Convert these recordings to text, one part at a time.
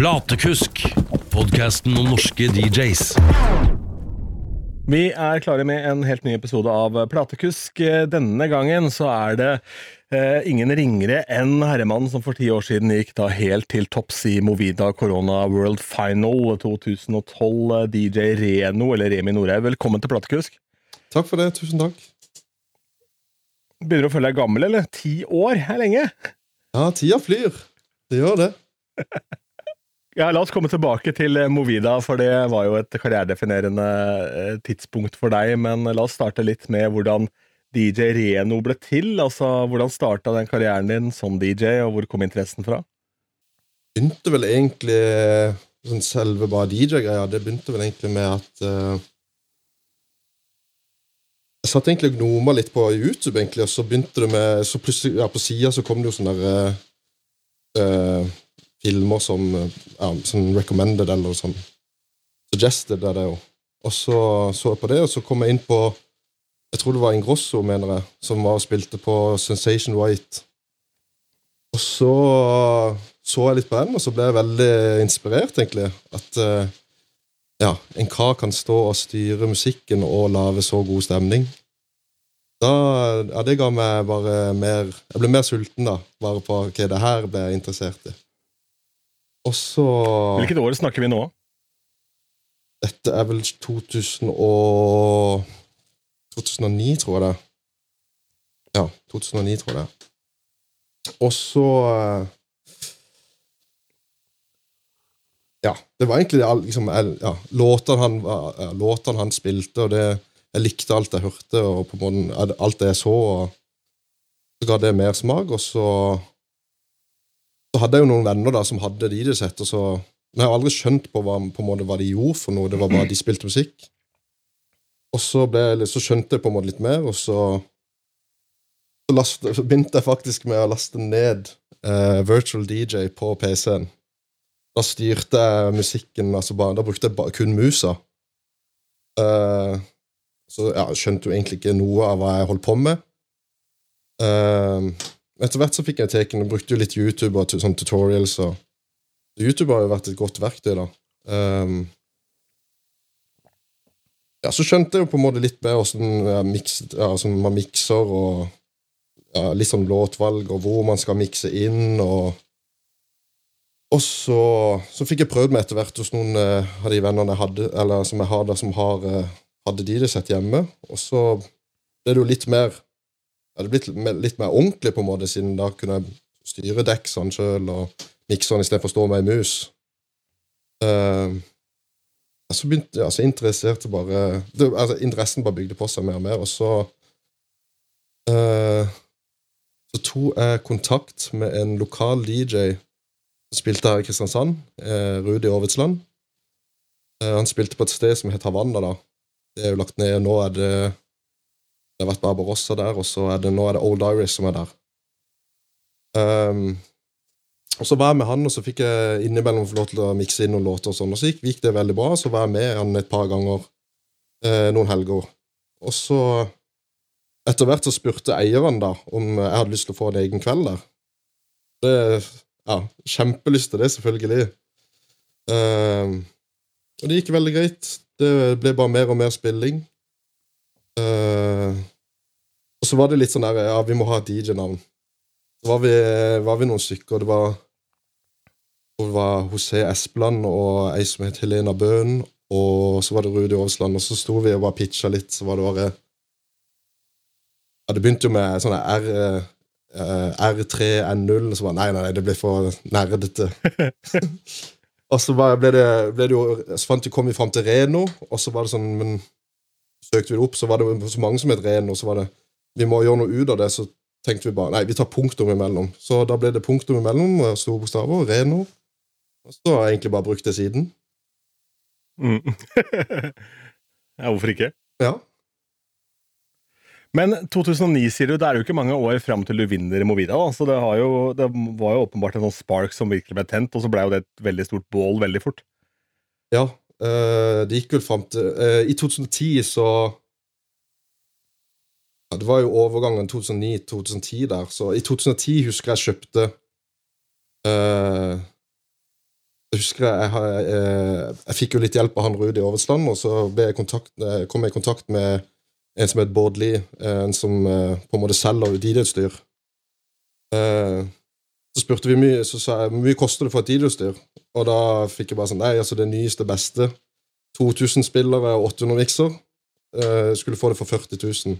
Platekusk, podkasten om norske DJs. Vi er klare med en helt ny episode av Platekusk. Denne gangen så er det eh, ingen ringere enn herremannen som for ti år siden gikk da helt til topps i Movida Corona World Final 2012, DJ Reno, eller Remi Norhaug. Velkommen til Platekusk. Takk for det. Tusen takk. Begynner du å føle deg gammel, eller? Ti år er lenge. Ja, tida flyr. Det gjør det. Ja, La oss komme tilbake til eh, Movida, for det var jo et karrieredefinerende eh, tidspunkt for deg. Men la oss starte litt med hvordan DJ Reno ble til. Altså, Hvordan starta den karrieren din som DJ, og hvor kom interessen fra? Begynte vel egentlig sånn selve bare DJ-greia. Det begynte vel egentlig med at uh, Jeg satt egentlig og gnoma litt på YouTube, egentlig, og så begynte det med Så plutselig, ja, på sida så kom det jo sånne der, uh, filmer som, ja, som recommended eller sånn suggested. Er det jo. Og så så jeg på det, og så kom jeg inn på Jeg tror det var Ingrosso, mener jeg, som var og spilte på Sensation White. Og så så jeg litt på den, og så ble jeg veldig inspirert, egentlig. At uh, ja, en kar kan stå og styre musikken og lage så god stemning. Da, ja, Det ga meg bare mer Jeg ble mer sulten, da. Bare på ok, det her ble jeg interessert i. Og så Hvilket år snakker vi nå? Dette er vel 2000 og 2009, tror jeg det. Ja, 2009, tror jeg det. Og så eh, Ja, det var egentlig det, liksom, ja, låtene han, ja, låtene han spilte, og det, jeg likte alt jeg hørte, og på en måte, alt det jeg så. og Så ga det mer smak, og så hadde jeg jo noen venner da som hadde DJ-sett, og så Men jeg har aldri skjønt på hva, på måte, hva de gjorde for noe. Det var bare de spilte musikk. Og så, ble, så skjønte jeg på en måte litt mer, og så, så, last, så begynte jeg faktisk med å laste ned uh, Virtual DJ på PC-en. Da styrte jeg musikken altså bare, Da brukte jeg bare, kun musa. Uh, så ja, skjønte jo egentlig ikke noe av hva jeg holdt på med. Uh, etter hvert så fikk jeg teken og brukte jo litt YouTube og sånn tutorials. Og YouTube har jo vært et godt verktøy, da. Um, ja, så skjønte jeg jo på en måte litt mer åssen ja, ja, man mikser, og ja, litt sånn låtvalg, og hvor man skal mikse inn, og Og så, så fikk jeg prøvd meg etter hvert hos noen uh, av de vennene jeg hadde, eller som jeg har der, som har, uh, hadde de det sett hjemme, og så ble det jo litt mer hadde blitt litt mer ordentlig, på en måte, siden da kunne jeg styre dekksene sjøl og mikserne istedenfor å stå med ei mus. Uh, så begynte jeg, altså interesserte bare det, altså Interessen bare bygde på seg mer og mer, og så uh, Så tok jeg kontakt med en lokal DJ som spilte her i Kristiansand, uh, Rudi Aavitsland. han spilte på et sted som het Havanna, da. Det er jo lagt ned. og Nå er det det har vært Barbarossa der, og så er det, nå er det Old Iris som er der. Um, og Så var jeg med han, og så fikk jeg innimellom få lov til å mikse inn noen låter. og sånn, og Så gikk, det veldig bra. Så var jeg med han et par ganger eh, noen helger. Og så, etter hvert, så spurte eieren da om jeg hadde lyst til å få en egen kveld der. Det, ja, Kjempelyst til det, selvfølgelig. Um, og det gikk veldig greit. Det ble bare mer og mer spilling. Uh, og så var det litt sånn der Ja, vi må ha DJ-navn. Så var vi, var vi, noen stykker. Det var, det var José Espeland og ei som het Helena Bøhn. Og så var det Rudi Aasland. og så sto vi og bare pitcha litt. Så var det bare Ja, det begynte jo med sånne R, uh, R3, N0, og så var nei, nei, nei, det ble for nerdete. og så ble det, ble det jo Så fant vi, kom vi fram til Reno, og så var det sånn Men søkte vi det opp, så var det så mange som het Ren, og så var det Vi må gjøre noe ut av det, så tenkte vi bare Nei, vi tar punktum imellom. Så da ble det punktum imellom, store bokstaver, Reno. Og så har jeg egentlig bare brukt det siden. Mm. ja, hvorfor ikke? Ja. Men 2009, sier du, det er jo ikke mange år fram til du vinner Movida. Da. Så det, jo, det, var jo åpenbart en sånn spark som virkelig ble tent, og så ble jo det et veldig stort bål veldig fort. Ja, det gikk vel fram til uh, I 2010 så ja, Det var jo overgangen 2009-2010 der, så i 2010 husker jeg kjøpte uh, Jeg husker jeg, jeg, eh, jeg fikk jo litt hjelp av han Rudi Aavitsland, og så jeg kontakt, eh, kom jeg i kontakt med en som het Bård Lie, eh, en som uh, på en måte selger DJ-utstyr. Eh, Så spurte vi mye, så sa jeg hvor mye koster det for et DJ-utstyr, og da fikk jeg bare sånn Nei, altså det nyeste beste, 2000 spillere og 800 mikser, Uh, skulle få det for 40 000.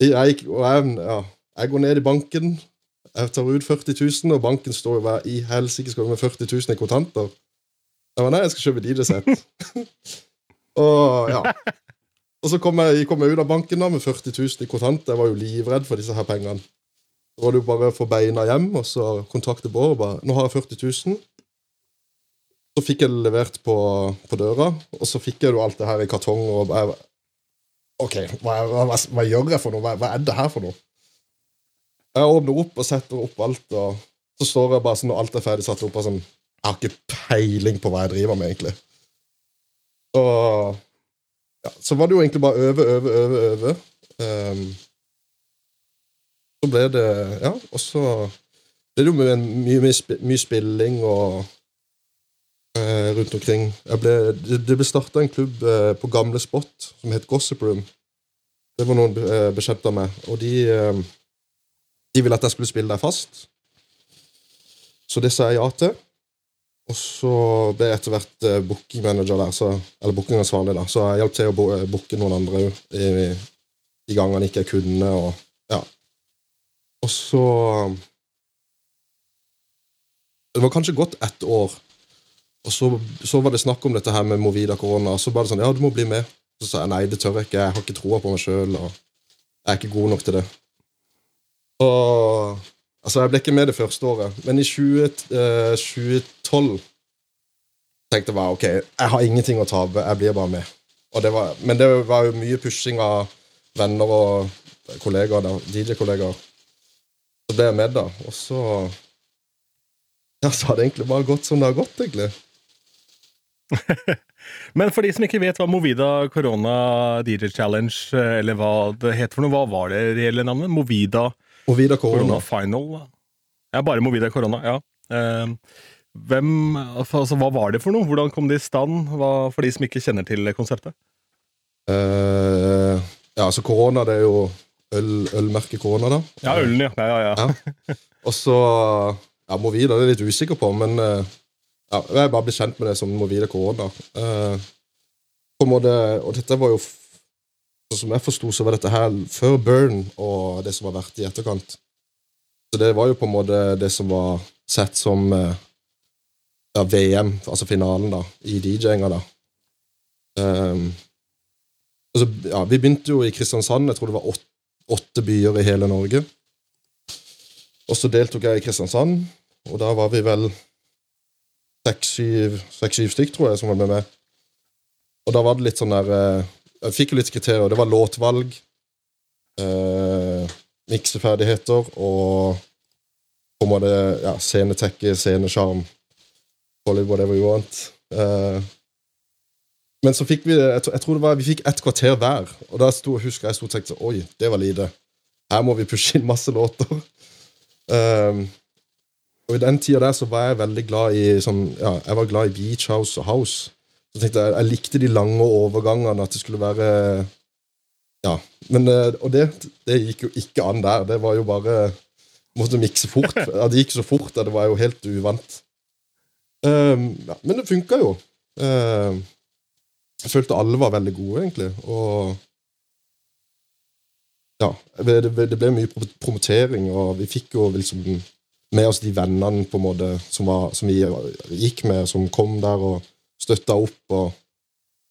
Jeg, og jeg, ja, jeg går ned i banken, jeg tar ut 40 000, og banken står jo hver i helsike skal med 40 000 i kontanter? Jeg var, nei, jeg skal kjøpe DJ-sett. og ja. Og så kom jeg, kom jeg ut av banken da med 40 000 i kontanter. Jeg var jo livredd for disse her pengene. Så var det jo bare å få beina hjem og så kontakte Bård og bare 'Nå har jeg 40 000.' Så fikk jeg det levert på, på døra, og så fikk jeg jo alt det her i kartong. og jeg, OK, hva, hva, hva, hva gjør jeg for noe? Hva, hva er det her for noe? Jeg åpner opp og setter opp alt, og så står jeg bare sånn når alt er ferdig satt opp og sånn Jeg har ikke peiling på hva jeg driver med, egentlig. Og ja, så var det jo egentlig bare øve, øve, øve, øve. Ehm, så ble det Ja, og så ble det jo mye, mye, mye, spilling og eh, rundt omkring. Ble, det, det ble starta en klubb eh, på gamle Spot som het Gossip Room. Det var noen eh, bekjente av meg, og de eh, De ville at jeg skulle spille der fast. Så det sa jeg ja til. Og så ble jeg etter hvert booking bookingmanager der, så, eller bookingansvarlig. da, Så jeg hjalp til å bo- eh, booke noen andre i, de gangene ikke kunne. Og. Og så Det var kanskje gått ett år, og så, så var det snakk om dette her med Movida korona. Og så var det sånn Ja, du må bli med. Så sa jeg nei, det tør jeg ikke. Jeg har ikke troa på meg sjøl. Jeg er ikke god nok til det. Og Altså, jeg ble ikke med det første året, men i 20, eh, 2012 tenkte jeg bare ok, jeg har ingenting å tape, jeg blir bare med. Det var, men det var jo mye pushing av venner og kollegaer, DJ-kollegaer. Så ble jeg med, da. Og så Ja, så har det egentlig bare gått som det har gått, egentlig. Men for de som ikke vet hva Movida Corona DJ Challenge, eh, eller hva det heter for noe, hva var det reelle navnet? Movida Movida videre Corona. Final? Ja, bare Movida Corona, ja. Eh, Hvem, altså, hva var det for noe? Hvordan kom det i stand, hva, for de som ikke kjenner til konseptet? Uh, ja, altså korona, det er jo øl, ølmerket korona, da. Ja, ølen, ja. ja, ja, ja. Ja. Og så ja, Movida det er jeg litt usikker på, men eh, ja, jeg bare blitt kjent med det som Movida korona. Uh, på en måte, og dette var jo Sånn som jeg forsto, så var dette her før Burn og det som har vært i etterkant. Så det var jo på en måte det som var sett som eh, ja, VM, altså finalen, da, i DJ-inga, da. Um, altså, ja, vi begynte jo i Kristiansand. Jeg tror det var åtte, åtte byer i hele Norge. Og så deltok jeg i Kristiansand, og da var vi vel seks-syv stykk, tror jeg, som var med meg. Og da var det litt sånn der eh, Jeg fikk jo litt kriterier. Det var låtvalg, eh, mikseferdigheter og på en måte ja, scenetekke, scenesjarm. Whatever you want. Eh, men så fikk vi jeg, tror- det var, vi fikk ett kvarter hver, og da sto, husker jeg sto og tenkte oi, det var lite. Her må vi pushe inn masse låter. Um, og i den tida der så var jeg veldig glad i sånn, ja, jeg var glad i beach house og house. Så tenkte jeg, jeg likte de lange overgangene, at det skulle være Ja. Men, eh, og det, det gikk jo ikke an der. Det var jo bare Måtte mikse fort. Ja, det gikk så fort at det var jo helt uvant. Um, ja, men det funka jo. Um, jeg følte alle var veldig gode, egentlig. Og ja, det, ble mye promotering, og vi fikk jo liksom med oss de vennene på en måte som, var, som vi gikk med, som kom der og støtta opp. og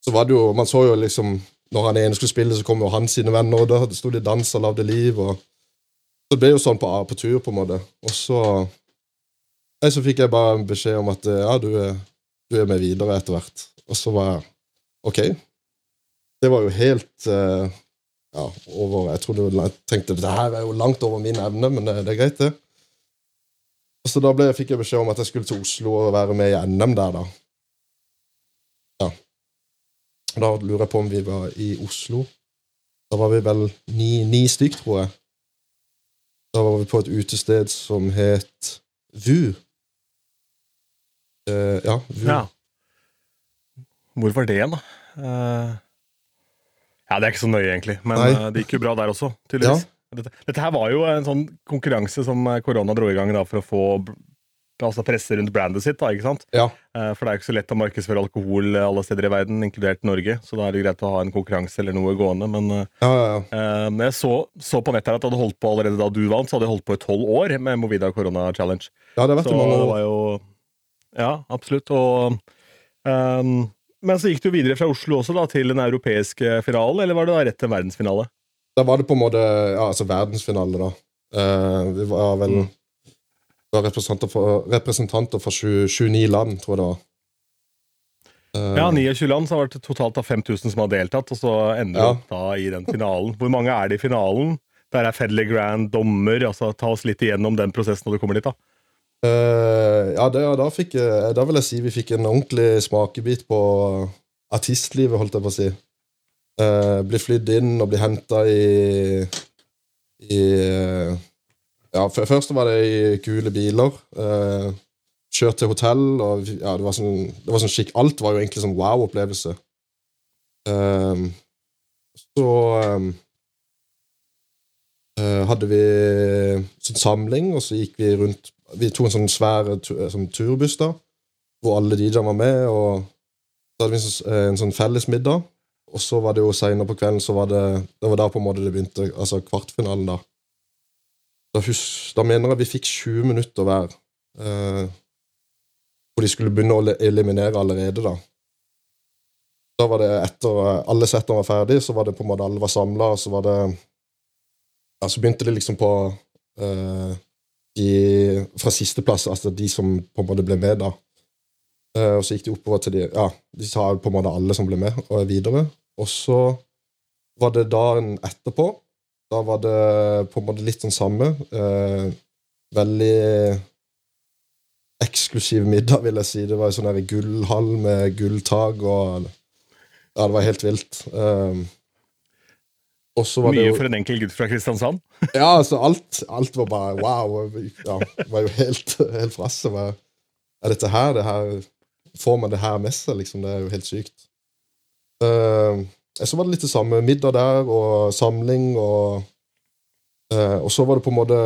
så var det jo, Man så jo liksom Når han ene skulle spille, så kom jo han sine venner, og da sto de og dansa og lagde liv. og Så det ble jo sånn på, på tur, på en måte. Og så så fikk jeg bare beskjed om at ja, du du er med videre etter hvert. Og så var jeg OK. Det var jo helt uh, ja, over Jeg trodde, jeg tenkte det her er jo langt over min evne, men det, det er greit, det. Og så da ble, fikk jeg beskjed om at jeg skulle til Oslo og være med i NM der, da. Ja. Da lurer jeg på om vi var i Oslo. Da var vi vel ni, ni stykk, tror jeg. Da var vi på et utested som het VU. Eh, ja, VU. Ja. Hvor var det, da? Uh, ja, det er ikke så nøye, egentlig. Men eh, det gikk jo bra der også, tydeligvis. Dette, dette her var jo en sånn konkurranse som eh, korona dro i gang da, for å få altså presse rundt brandet sitt. da, ikke sant? Ja. Uh, For det er jo ikke så lett å markedsføre alkohol alle steder i verden, inkludert Norge. Så da er det greit å ha en konkurranse eller noe gående. Men Ja, ja, ja. når jeg så, så på nettet her at det hadde holdt på allerede da du vant, så hadde jeg holdt på i tolv år med Movida Corona Challenge. ja, det vet Så mange år. var jo Ja, absolutt. Og ehm, Men så gikk du videre fra Oslo også da til den europeiske finalen, eller var det da rett til verdensfinale? Da var det på en måte ja, altså verdensfinale, da. Uh, vi var vel Mm. var representanter, for, representanter for 29 land, tror jeg det var. Uh, Ja, 29 land, så har det vært totalt av 5000 som har deltatt, og så ender Ja. du opp da i den finalen. Hvor mange er det i finalen? Der er Federley Grand dommer. altså Ta oss litt igjennom den prosessen når du kommer dit. da. Eh, ja, det, da, fikk, da vil jeg si vi fikk en ordentlig smakebit på artistlivet, holdt jeg på å si. Uh, bli flydd inn og bli henta i i uh, Ja, først var det i gule biler. Uh, kjørt til hotell, og ja, det var sånn, det var sånn skikk Alt var jo egentlig sånn wow-opplevelse. Eh, så eh, eh, hadde vi sånn samling, og så gikk vi rundt Vi tok en sånn svær sånn turbuss, da, hvor alle DJ-ene var med, og så hadde vi en sånn, en sånn fellesmiddag. Og så var det jo senere på kvelden, så var det Det var da på en måte det begynte, altså kvartfinalen, da. Da, hus, da mener jeg vi fikk 20 minutter hver. Eh, hvor de skulle begynne å eliminere allerede, da. Da var det etter alle settene var ferdig, så var det på en måte alle var samla, og så var det Ja, så begynte det liksom på eh, de fra sisteplass, altså de som på en måte ble med, da. Eh, og så gikk de oppover til de Ja, de sa på en måte alle som ble med, og er videre. Og så var det dagen etterpå. Da var det på en måte litt sånn samme. Eh, veldig eksklusiv middag, vil jeg si. Det var en sånn gullhall med gulltak og Ja, det var helt vilt. Um, og så var det Mye jo for en enkel gutt fra Kristiansand. Ja, altså, alt, alt var bare wow. Ja, var jo helt, helt fra seg. Er dette her, det her Får man det her med seg, liksom? Det er jo helt sykt. Uh, så var det litt det samme. Middag der og samling og uh, Og så var det på en måte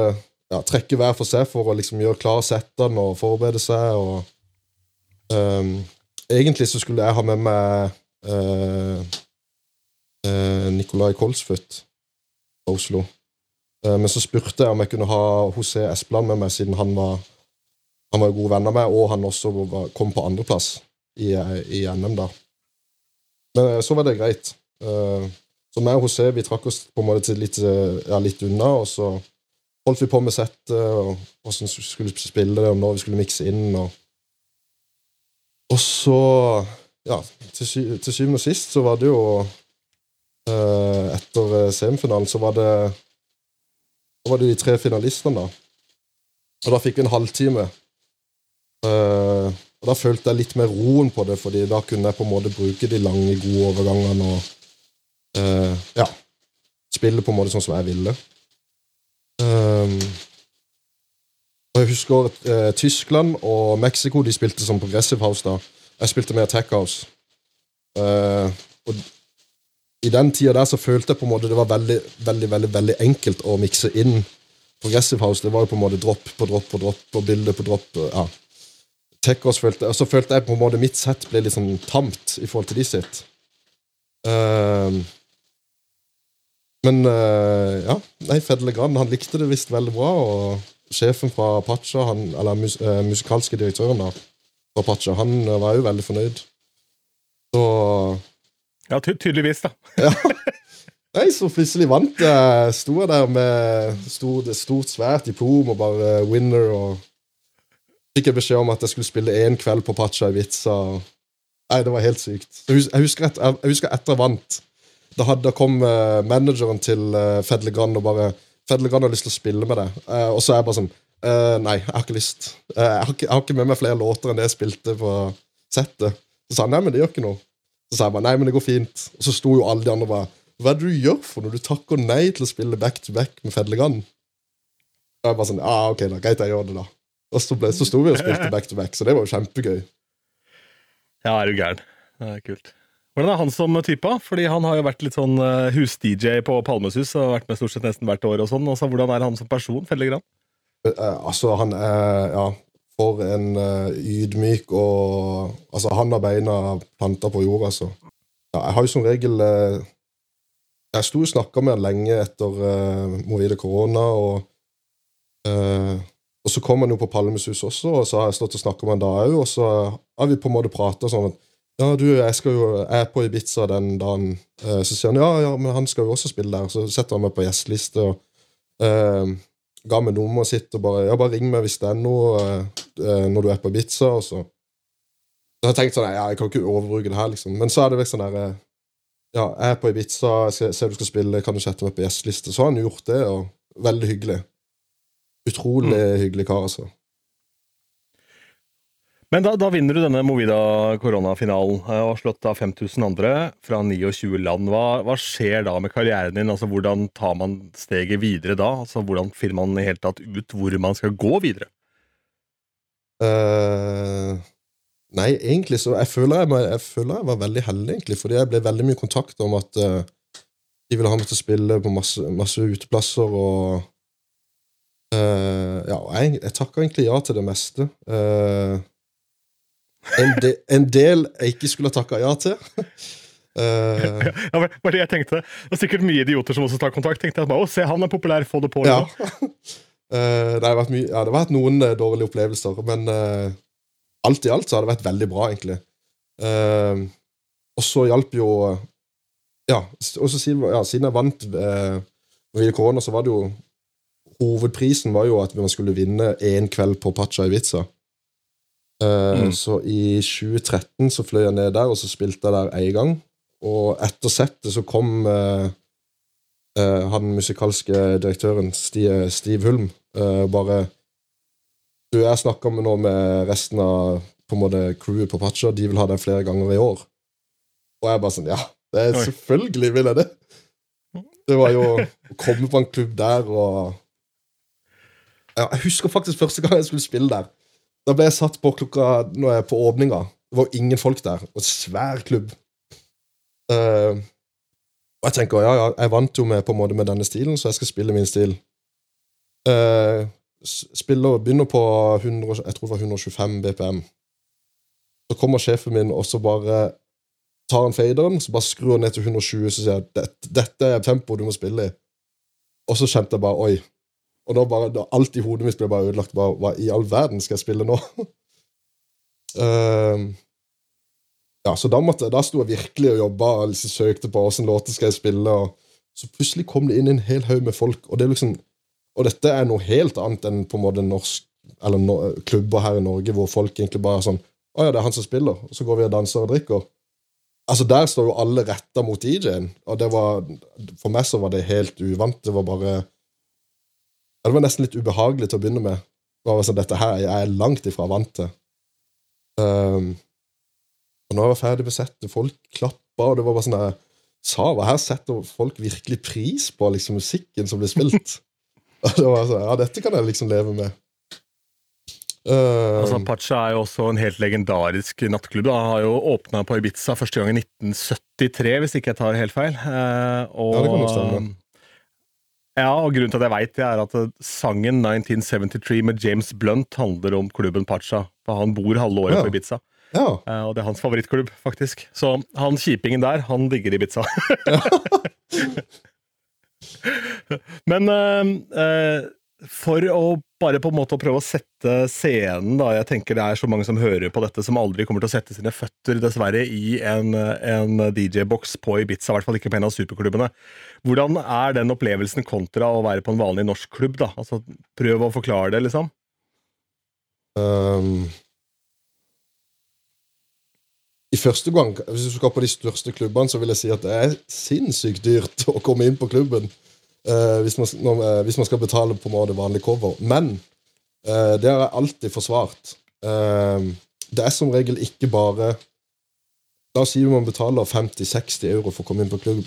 ja, trekke hver for seg for å liksom gjøre klar settene og forberede seg. og um, Egentlig så skulle jeg ha med meg uh, uh, Nikolai Kolsfødt fra Oslo. Eh, Men så spurte jeg om jeg kunne ha José Espeland med meg, siden han var, han var gode venner med, og han også var, kom på andreplass i, i NM, da. Men eh, så var det greit. Eh, Så meg og José vi trakk oss på en måte litt, eh, ja, litt unna, og så holdt vi på med settet, og hvordan vi skulle spille det, og når vi skulle mikse inn. Og, og så, ja, til, sy til syvende og sist så var det jo eh, Etter eh, semifinalen så var det da var det de tre finalistene, da. Og da fikk vi en halvtime. Uh, og da følte jeg litt mer roen på det, fordi da kunne jeg på en måte bruke de lange, gode overgangene og uh, ja, spille på en måte sånn som jeg ville. Um, og jeg husker uh, Tyskland og Mexico de spilte som Progressive House da. Jeg spilte mer Tech House. Eh, og i den tida der så følte jeg på en måte det var veldig veldig, veldig, veldig enkelt å mikse inn Progressive House. Det var jo på en måte dropp på dropp på dropp og bilde på dropp. ja. Tech følte, og så følte jeg på en måte mitt sett ble litt sånn tamt i forhold til de sitt. Ehm, men uh, ja, nei, Fedle Grand han likte det visst veldig bra, og sjefen fra Apache, han, eller mus, uh, musikalske direktøren da, fra Apache, han eh, var jo veldig fornøyd. Så Ja, ty tydeligvis, da. ja. Nei, så plutselig vant jeg. Sto jeg der med stort, stort, svært diplom og bare winner. og Fikk jeg beskjed om at jeg skulle spille én kveld på Pacha Ibiza. Nei, det var helt sykt. Jeg husker, et, jeg husker etter jeg vant. Da, hadde, da kom uh, manageren til uh, Fedle Grand og bare 'Fedle Grand har lyst til å spille med deg.' Uh, og så er jeg bare sånn «Eh, 'Nei, jeg har ikke lyst. Eh, jeg, har ikke, jeg har ikke med meg flere låter enn det jeg spilte på settet.' Så sa han 'Nei, men det gjør ikke noe'. Så sa jeg bare 'Nei, men det går fint'. Og så sto jo alle de andre bare 'Hva er det du gjør for når du takker nei til å spille back to back med Fedlegan? Og jeg bare sånn 'Ja, ok, da, greit, jeg gjør det, da'. Og så, ble, så sto vi og spilte back to back, så det var jo kjempegøy. Ja, er du gæren. Det er kult. Hvordan er han som type? Fordi Han har jo vært litt sånn eh, hus-DJ på Palmesus og vært med stort sett nesten hvert år. og sånn. Altså, hvordan er han som person? Felle Gran? Eh, altså, han er Ja, for en eh, ydmyk og Altså, han har beina planta på jorda, altså. Ja, jeg har jo som regel eh, Jeg sto og snakka med han lenge etter uh, movide korona, og uh, og så kom han jo på Palmesus også, og så har jeg stått og snakka med han da òg, og så har vi på en måte prata sånn at ja, du, jeg, skal jo, jeg er på Ibiza den dagen. Eh, så sier han ja, ja, men han skal jo også spille der. Så setter han meg på gjesteliste og eh, ga meg nummeret sitt og bare ja, bare ring meg hvis det er noe eh, når du er på Ibiza. Og så. så jeg tenkt sånn, ja, jeg kan ikke overbruke det her, liksom. Men så er det sånn der eh, Ja, jeg er på Ibiza, jeg ser du skal spille, kan du sette meg på gjesteliste? Så har han gjort det, og veldig hyggelig. Utrolig mm. hyggelig kar, altså. Men da, da, vinner du denne Movida koronafinalen eh, og har slått av 5000 andre fra 29 land. Hva, hva, skjer da med karrieren din? Altså, hvordan tar man steget videre da? Altså, hvordan finner man i hele tatt ut hvor man skal gå videre? Uh, nei, egentlig så Jeg føler jeg, jeg føler jeg, var veldig heldig, egentlig, fordi jeg ble veldig mye kontakt om at uh, de ville ha meg til å spille på masse, masse uteplasser og Uh, ja, jeg, jeg takker egentlig ja til det meste. En, de, en, del jeg ikke skulle ha takka ja til. Uh, ja, var det jeg tenkte. Det er sikkert mye idioter som også tar kontakt. tenkte jeg bare, å, se han er populær, få det på. Ja. det, har vært mye, ja, det har vært noen dårlige opplevelser, men alt i alt så har det vært veldig bra, egentlig. og så hjalp jo Ja, og så siden, ja, siden jeg vant uh, korona, så var det jo hovedprisen var jo at man skulle vinne én kveld på Pacha Ivica. Uh, mm. Så i 2013 så fløy jeg ned der, og så spilte jeg der én gang. Og etter settet så kom uh, uh, han musikalske direktøren, Steve Hulm, bare Du, jeg snakka nå med resten av på en måte crewet på Pacha, de vil ha den flere ganger i år. Og jeg bare sånn Ja, det er, selvfølgelig vil jeg det! Det var jo å komme på en klubb der og jeg husker faktisk første gang jeg skulle spille der. Da ble jeg satt på klokka når jeg er på åpninga. Det var ingen folk der. Og svær klubb. Uh, og jeg tenker ja, ja, jeg vant jo med, på en måte med denne stilen, så jeg skal spille min stil. Uh, spiller, begynner på 100, jeg tror det var 125 BPM. Så kommer sjefen min, og så bare tar han faderen, så bare skrur han ned til 120, så sier jeg dette, dette er tempoet du må spille i. Og så kjente jeg bare Oi, og da bare, da alt i hodet mitt ble bare ødelagt. Bare, hva i all verden skal jeg spille nå? uh, ja, så da, måtte, da sto jeg virkelig og jobba og liksom søkte på åssen låter skal jeg spille. og Så plutselig kom det inn en hel haug med folk. Og, det er liksom, og dette er noe helt annet enn på en måte norsk, eller no, klubber her i Norge hvor folk egentlig bare er sånn Å ja, det er han som spiller. Og så går vi og danser og drikker. Altså Der står jo alle retta mot DJ-en. Og det var, for meg så var det helt uvant. Det var bare det var nesten litt ubehagelig til å begynne med. Det var sånn, Dette her jeg er langt ifra vant til. Um, og når jeg var ferdig med settet, folk klappa, og det var bare sånn jeg sa hva her setter folk virkelig pris på liksom musikken som blir spilt. Og det var sånn, Ja, dette kan jeg liksom leve med. Uh, altså Pacha er jo også en helt legendarisk nattklubb. Da. Han har jo åpna på Ibiza første gang i 1973, hvis ikke jeg tar helt feil. Uh, og, ja, det kan nok stemme. Ja, og grunnen til at jeg veit det, er at sangen 1973 med James Blunt handler om klubben Pacha. For han bor halve året ja. på Ibiza. Ja. Uh, og det er hans favorittklubb, faktisk. Så han kjipingen der, han digger Ibiza. Men uh, uh, for å bare på en måte prøve å sette scenen, da. Jeg tenker det er så mange som hører på dette, som aldri kommer til å sette sine føtter, dessverre, i en, en DJ-boks på Ibiza, i hvert fall ikke på en av superklubbene. Hvordan er den opplevelsen kontra å være på en vanlig norsk klubb, da? Altså, prøv å forklare det, liksom. Um, I første gang, hvis du skal på de største klubbene, så vil jeg si at det er sinnssykt dyrt å komme inn på klubben. Uh, hvis, man, når, uh, hvis, man, skal betale på en måte vanlig cover. Men uh, det har jeg alltid forsvart. det er som regel ikke bare La oss si man betaler 50-60 euro for å komme inn på klubb.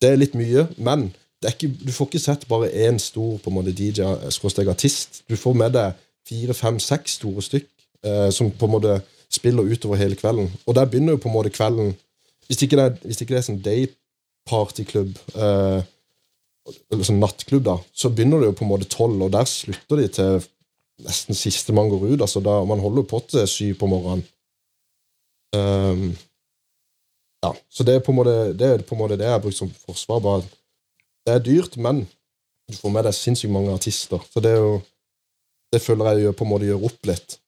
Det er litt mye, men ikke, du får ikke sett bare én stor på en måte DJ-artist. Du får med deg fire, fem, seks store stykk eh, som på en måte spiller utover hele kvelden. Og der begynner jo på en måte kvelden Hvis ikke det er, hvis ikke det er sånn daypartyklubb, eh, eller sånn nattklubb, da, så begynner det jo på en måte tolv, og der slutter de til nesten siste man går ut. altså da Man holder på til syv på morgenen. Um, ja, så det er på en måte det, er på en måte det jeg har brukt som forsvar. bare Det er dyrt, men du får med deg sinnssykt mange artister. Så det er jo Det føler jeg gjør, på en måte gjør opp litt.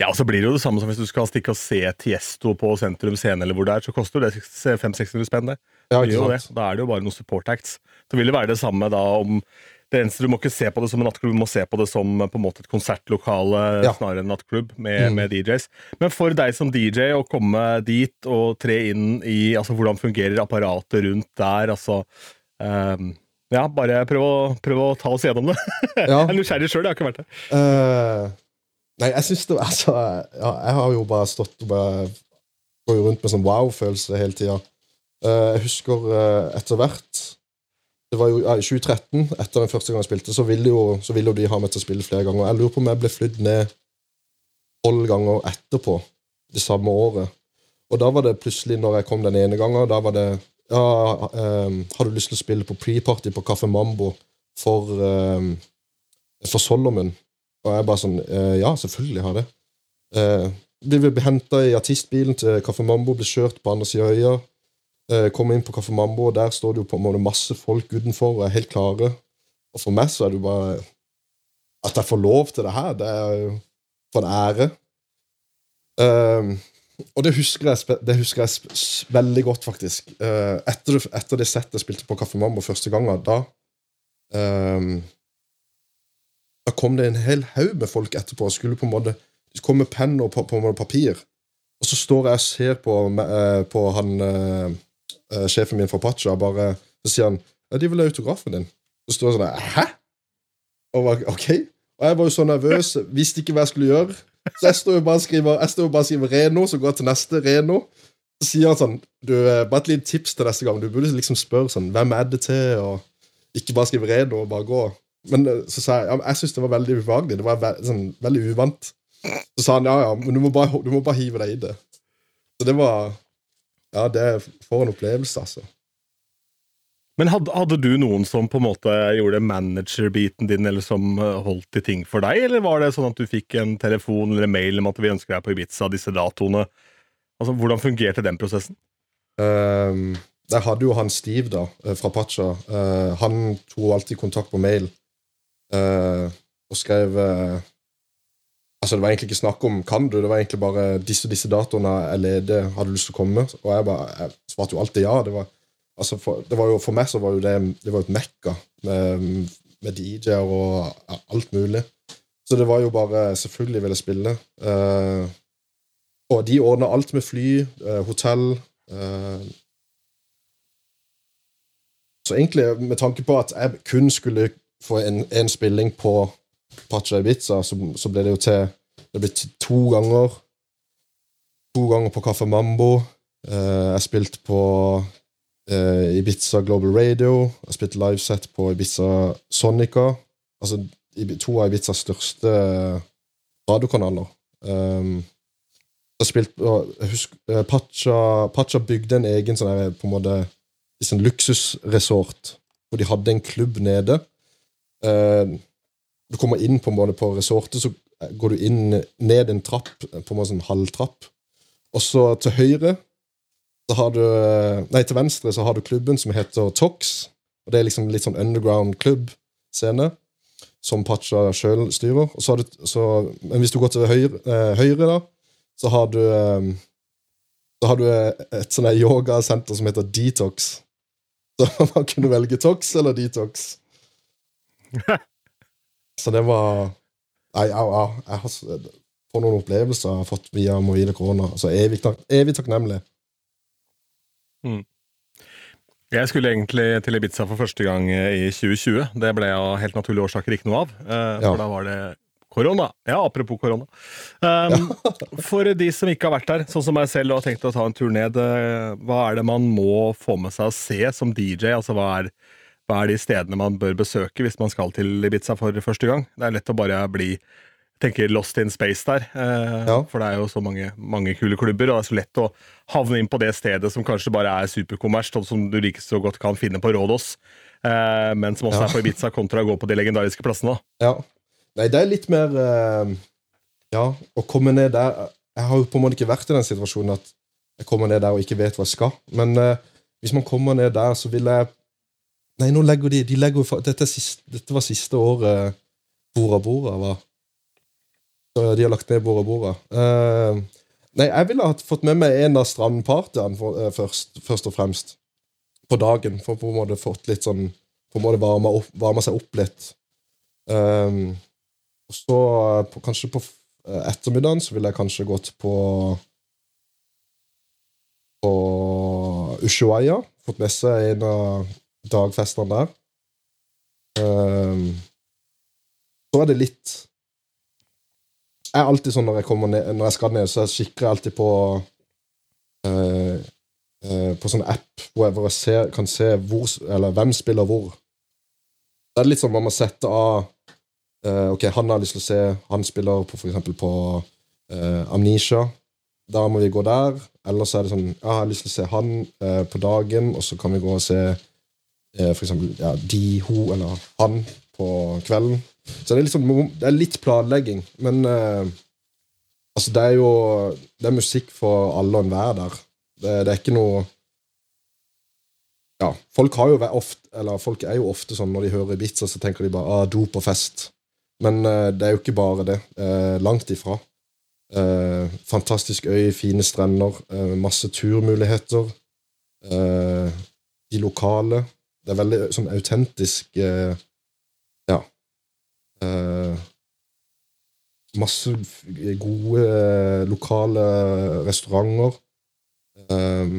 Ja, og så blir det jo det samme som hvis du skal stikke og se Tiesto på Sentrum Scene, eller hvor det er, så koster det 500-600 spenn, det. Ja, Det det. Da er det jo bare noen support acts. Så vil det være det samme da om det eneste Du må ikke se på det som en nattklubb, du må se på det som på en måte et konsertlokale Ja. snarere enn nattklubb med, Mm. med DJs. Men for deg som DJ å komme dit og tre inn i altså Hvordan fungerer apparatet rundt der? altså um, Ja, bare prøv å, prøv å ta oss gjennom det. Ja. Jeg er nysgjerrig sjøl, jeg har ikke vært der. Eh, nei, jeg syns det Altså, ja, jeg har jo bare stått og bare Går rundt med sånn wow-følelse hele tida. jeg husker eh, etter hvert Det var jo i 2013, etter den første gang jeg spilte, så ville, jo, så ville jo de ha meg til å spille flere ganger. Jeg lurer på om jeg ble flydd ned tolv ganger etterpå det samme året. Og da var det plutselig, når jeg kom den ene gangen, da var det Ja, um, har du lyst til å spille på pre-party på Kaffe Mambo for, um, for Solomon? Og jeg bare sånn eh, Ja, selvfølgelig har det. Eh, vi vil bli henta i artistbilen til Kaffe Mambo, bli kjørt på andre sida av øya. Eh, komme inn på Kaffe Mambo, og der står det jo på en måte masse folk utenfor og er helt klare. Og for meg så er det jo bare At jeg får lov til det her, det er jo for en ære. Ehm, og det husker jeg, det husker jeg veldig godt, faktisk. Eh, etter, etter det settet jeg spilte på Kaffe Mambo første gangen, da ehm, Da kom det en hel haug med folk etterpå skulle på en måte De kom med penn og på, på måte papir. Og så står jeg og ser på, eh, på han eh, eh, sjefen min fra Pacha, bare, så sier han ja, 'De vil ha autografen din'. Så står jeg sånn 'Hæ?' Og var, okay. Og jeg var jo så nervøs, visste ikke hva jeg skulle gjøre. Så jeg står jo bare og skriver, jeg står jo bare og skriver Reno, så går jeg til neste Reno. Så sier han sånn du, Bare et lite tips til neste gang. Du burde liksom spørre sånn Hvem er det til? Og ikke bare skrive Reno og bare gå. Men eh, så sa jeg ja, jeg syns det var veldig ubehagelig. Det var ve sånn, veldig uvant. Så sa han ja, ja, men du må bare, du må bare hive deg i det. Så det var Ja, det får for en opplevelse, altså. Men hadde, hadde du noen som på en måte gjorde managerbiten din, eller som eh, holdt i ting for deg, eller var det sånn at du fikk en telefon eller mail om at vi ønsker deg på Ibiza, disse datoene? Altså, Hvordan fungerte den prosessen? Um, jeg hadde jo han Steve da, eh, fra Pacha. Uh, han tok alltid kontakt på mail eh, og skrev uh, Altså, det var egentlig ikke snakk om kan du, det var egentlig bare disse og disse datoene er ledige, har du lyst til å komme? Og jeg bare, jeg svarte jo alltid ja. Det var, altså for, det var jo, for meg så var jo det, det var jo et mekka med, med DJ-er og ja, alt mulig. Så det var jo bare Selvfølgelig ville jeg spille. Uh, og de ordna alt med fly, hotell. Så egentlig, med tanke på at jeg kun skulle få en, spilling på Pacha Ibiza, så, så ble det jo til Det ble til to ganger. To ganger på Kaffe Mambo. Eh, jeg spilte på eh, Ibiza Global Radio. Jeg spilte liveset på Ibiza Sonica. Altså to av Ibizas største radiokanaler. Um, jeg spilte husker, eh, Pacha, Pacha bygde en egen sånn på en måte sånn luksusresort, hvor de hadde en klubb nede. Eh, du kommer inn på på resortet, så går du inn ned en trapp, på en måte sånn halvtrapp. Og så til høyre så har du Nei, til venstre så har du klubben som heter Tox. Og det er liksom litt sånn underground klubb-scene som Pacha sjøl styrer. Og så har du, så, men hvis du går til høyre, eh, høyre da, så har du eh, Så har du et sånn yogasenter som heter Detox. Så man kunne velge Tox eller Detox. Så det var Nei, au, au. jeg har fått noen opplevelser jeg har fått via Moine korona. Så evig, tak, evig takknemlig. Jeg skulle egentlig til Ibiza for første gang eh, i 2020. Det ble av helt naturlige årsaker ikke noe av, For Ja. da var det korona. Ja, apropos korona. Um, For de som ikke har vært der, sånn som meg selv og har tenkt å ta en tur ned, eh, hva er det man må få med seg å se som DJ? Altså, hva er hva er de stedene man bør besøke hvis man skal til Ibiza for første gang. Det er lett å bare bli tenker lost in space der. Eh, Ja. For det er jo så mange, mange kule klubber, og det er så lett å havne inn på det stedet som kanskje bare er superkommersielt, og som du like så godt kan finne på Rådås, eh, men som også Ja. er på Ibiza, kontra å gå på de legendariske plassene. Ja. Nei, det er litt mer eh, Ja, å komme ned der Jeg har jo på en måte ikke vært i den situasjonen at jeg kommer ned der og ikke vet hva jeg skal. Men eh, hvis man kommer ned der, så vil jeg Nei, nå legger de, de legger dette, siste, dette var siste året Bora Bora var. Så de har lagt ned Bora Bora. Uh, nei, jeg ville ha fått med meg en av strandpartyene eh, først, først og fremst. På dagen, for på en måte fått litt sånn På en måte varma, opp, varma seg opp litt. Um, og så eh, på, kanskje på eh, ettermiddagen så ville jeg kanskje gått på På Ushuaia. Fått med seg en av dagfestene der. Um, så er det litt Jeg er alltid sånn når jeg ned Når jeg skal ned, så jeg alltid på uh, uh, På sånn app hvor jeg, hvor ser, kan se hvor, hvem spiller hvor. Det er litt sånn man må sette av uh, Ok, han har lyst til å se Han spiller på, for eksempel på Amnesia. Da må vi gå der. Eller så er det sånn Ja, jeg har lyst til å se han på dagen, og så kan vi gå og se for eksempel ja, de, ho eller han på kvelden. Så det er sånn, det er litt planlegging, men eh, altså det er jo Det er musikk for alle og enhver der. Det, det er ikke noe ja, folk har jo ofte, eller folk er jo ofte sånn når de hører Ibiza, så tenker de bare ah, dop og fest. Men eh, det er jo ikke bare det. Eh, langt ifra. Eh, fantastisk øy, fine strender, eh, masse turmuligheter. Eh, de lokale. Det er veldig sånn autentisk eh, Ja. Eh, masse gode eh, lokale restauranter. Eh,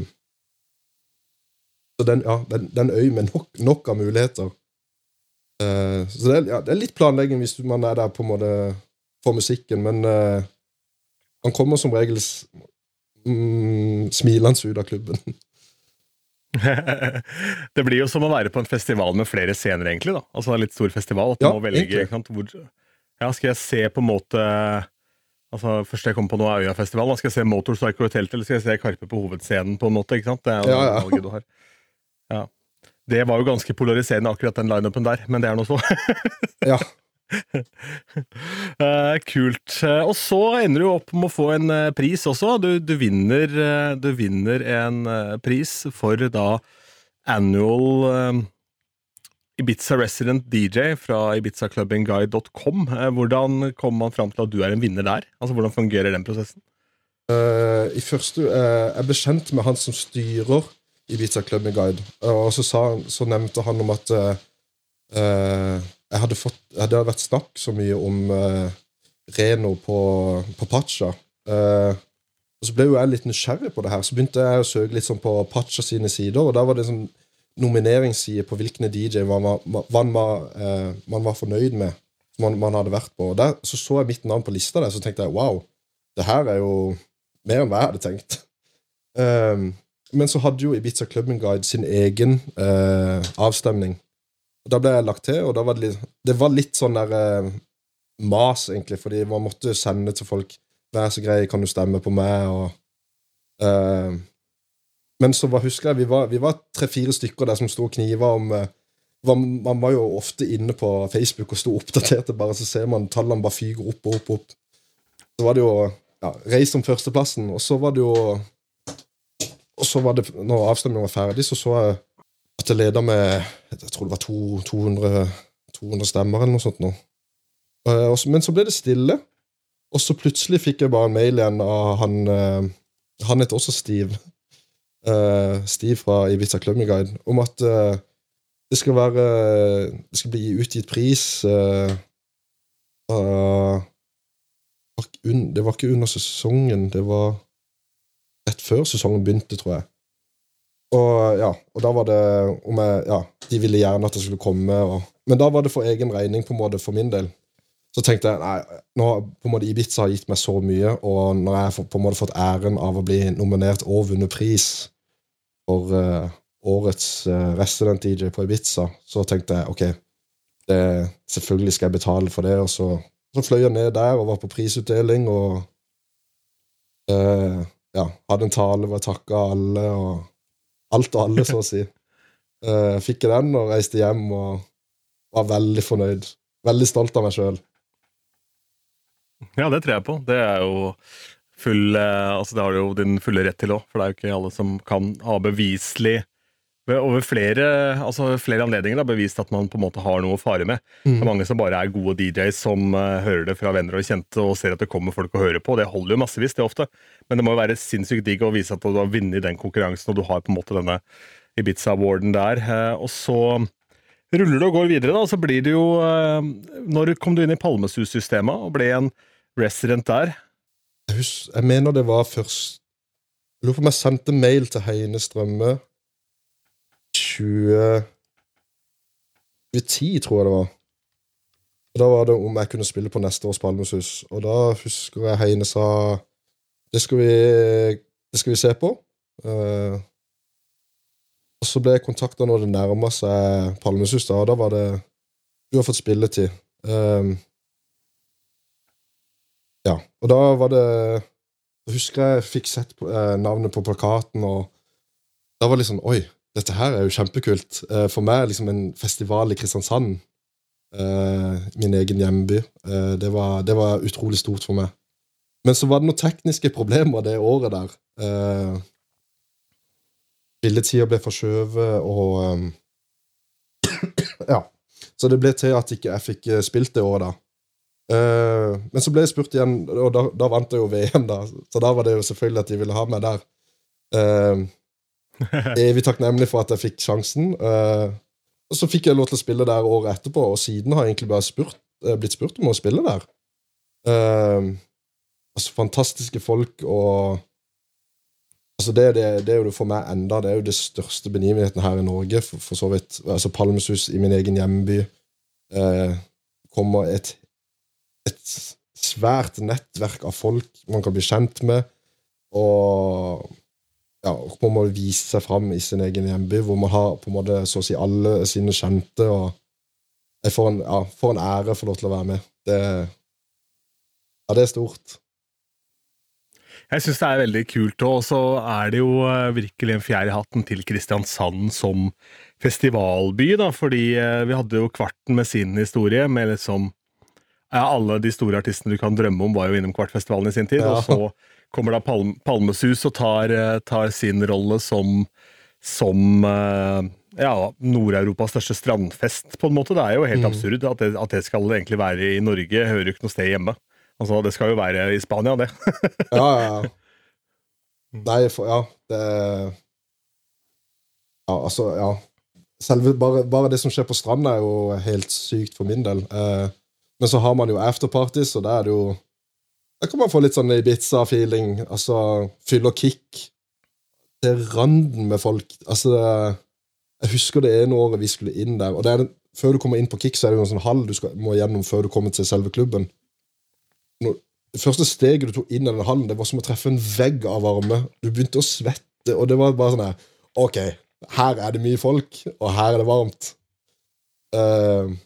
så den, ja, den, den øy med nok, nok av muligheter. Eh, så det er, ja, det er litt planlegging hvis man er der på en måte for musikken, men eh, han kommer som regel mm, smilende ut av klubben. det blir jo som å være på en festival med flere scener, egentlig. da. Altså en litt stor festival. At du Ja, må velge, hvor, ja, Skal jeg se på en måte altså Første jeg kommer på nå, er Øyafestivalen. Skal jeg se Motorcycle Hotel eller skal jeg se Karpe på hovedscenen? på en måte, ikke sant? Det er jo Ja, ja. valget du har. Ja. Det var jo ganske polariserende, akkurat den lineupen der, men det er nå så. Ja, Eh, kult. Eh, og så ender du opp med å få en eh, pris også. Du, du, vinner, du vinner en pris for da annual Ibiza Resident DJ fra ibizaclubbingguide.com. Hvordan kommer man fram til at du er en vinner der? Altså, Hvordan fungerer den prosessen? I første, Jeg ble kjent med han som styrer Ibiza Clubbing Guide. Og så, sa, så nevnte han om at jeg hadde fått, det hadde vært snakk så mye om uh, Reno på, på Pacha. Uh, og Så ble jo jeg litt nysgjerrig på det her, så begynte jeg å søke litt sånn på Pacha sine sider. Og da var det sånn nomineringsside på hvilken DJ man var, man var, uh, man var fornøyd med. Man, man hadde vært på. Og der så, så jeg mitt navn på lista der, så tenkte jeg wow, det her er jo mer enn hva jeg hadde tenkt. Um, men så hadde jo Ibiza Clubbing Guide sin egen uh, avstemning. Og Da ble jeg lagt til, og da var det litt, det var litt sånn der eh, mas, egentlig, fordi man måtte sende til folk Vær så grei, kan du stemme på meg? Og, eh, men så var, husker jeg vi var, var tre-fire stykker der som sto og kniva om eh, Man var jo ofte inne på Facebook og sto oppdaterte, bare så ser man tallene bare fyger opp og opp. opp. Så var det jo ja, Reis om førsteplassen, og så var det jo Og så var det, når avstemningen var ferdig, så så jeg at jeg leda med Jeg tror det var to, 200, 200 stemmer eller noe sånt. Nå. Eh, Men så ble det stille, og så plutselig fikk jeg bare en mail igjen av han eh, Han heter også Steve. eh, Steve fra Ibiza Clubbing Guide, om at det skal være Det skal bli utgitt pris Det var ikke under sesongen, det var rett før sesongen begynte, tror jeg. Og ja, og da var det om jeg, Ja, de ville gjerne at jeg skulle komme, og, men da var det for egen regning, på en måte, for min del. Så tenkte jeg nei, nå på en måte Ibiza har gitt meg så mye, og når jeg har på en måte fått æren av å bli nominert og vunnet pris for, uh, årets uh, resident-DJ på Ibiza, så tenkte jeg ok, det, selvfølgelig skal jeg betale for det. Og så, så fløy jeg ned der og var på prisutdeling og uh, ja, hadde en tale hvor jeg takka alle og alt og alle, så å si. Uh, fikk jeg den og reiste hjem og var veldig fornøyd. Veldig stolt av meg sjøl. Ja, det tror jeg på. Det er jo full Altså, det har du jo din fulle rett til òg, for det er jo ikke alle som kan ha beviselig over flere, altså flere anledninger da, bevist at man på en måte har noe å fare med. Mm. Det er mange som bare er gode DJs som uh, hører det fra venner og kjente og ser at det kommer folk å høre på. Det holder jo massevis, det ofte. Men det må jo være sinnssykt digg å vise at du har vunnet den konkurransen, og du har på en måte denne Ibiza-awarden der. Uh, og så ruller det og går videre, da, og så blir det jo uh, Når kom du inn i Palmesus-systemet og ble en resident der? Jeg mener det var først Jeg lurer på om jeg sendte mail til Heine Strømme 2010, tror jeg det var. Da var det om jeg kunne spille på neste års Palmesus. Og da husker jeg Heine sa det skal vi, det skal vi se på. Uh, og så ble jeg kontakta når det nærma seg Palmesus, da, og da var det Du har fått spilletid. Um, ja, og da var det Jeg husker jeg fikk sett på, eh, navnet på plakaten, og da var det litt sånn Oi, dette her er jo kjempekult. Uh, for meg er liksom en festival i Kristiansand, uh, min egen hjemby, uh, det, var, det, var, utrolig stort for meg. Men så var det noen tekniske problemer det året der. Uh, Billedtida ble forskjøvet, og Ja. Så det ble til at ikke jeg fikk spilt det året, da. men så ble jeg spurt igjen, og da, da, vant jeg jo VM, da. Så da var det jo selvfølgelig at de ville ha meg der. Evig takknemlig for at jeg fikk sjansen. Uh, og så fikk jeg lov til å spille der året etterpå, og siden har jeg egentlig bare spurt, uh, blitt spurt om å spille der. Uh, altså, fantastiske folk og Altså det, det, det, er jo for meg enda Det er jo det største begivenheten her i Norge, for, for så vidt. Altså Palmesus i min egen hjemby. kommer et, et svært nettverk av folk man kan bli kjent med. Og ja, på en måte vise seg fram i sin egen hjemby, hvor man har på en måte så å si alle sine kjente. og Jeg får en, ja, får en ære få lov til å være med. Det, ja, det er stort. Jeg syns det er veldig kult, og så er det jo eh, virkelig en fjær i hatten til Kristiansand som festivalby, da, fordi eh, vi hadde jo Kvarten med sin historie, med liksom ja, Alle de store artistene du kan drømme om, var jo innom Kvartfestivalen i sin tid, ja. og så kommer da Palm Palmesus og tar, eh, tar, sin rolle som, som eh, ja, Nord-Europas største strandfest, på en måte. Det er jo helt mm. absurd at det, at det, skal egentlig være i Norge. Hører jo ikke noe sted hjemme. Altså, Det skal jo være i Spania, det. ja, ja, ja. Nei, for, ja, det Ja, altså, ja. Selve, bare, bare, det som skjer på stranda, er jo helt sykt for min del. Eh, men så har man jo afterparties, og da er det jo da kan man få litt sånn Ibiza-feeling. Altså fylle og kick. Til randen med folk. Altså, jeg husker det ene året vi skulle inn der. og det er den, Før du kommer inn på kick, så er det jo en sånn hall du skal, må gjennom før du kommer til selve klubben. Når, det første steget du tok inn i den hallen, det var som å treffe en vegg av varme. Du begynte å svette, og det var bare sånn her OK, her er det mye folk, og her er det varmt. Uh,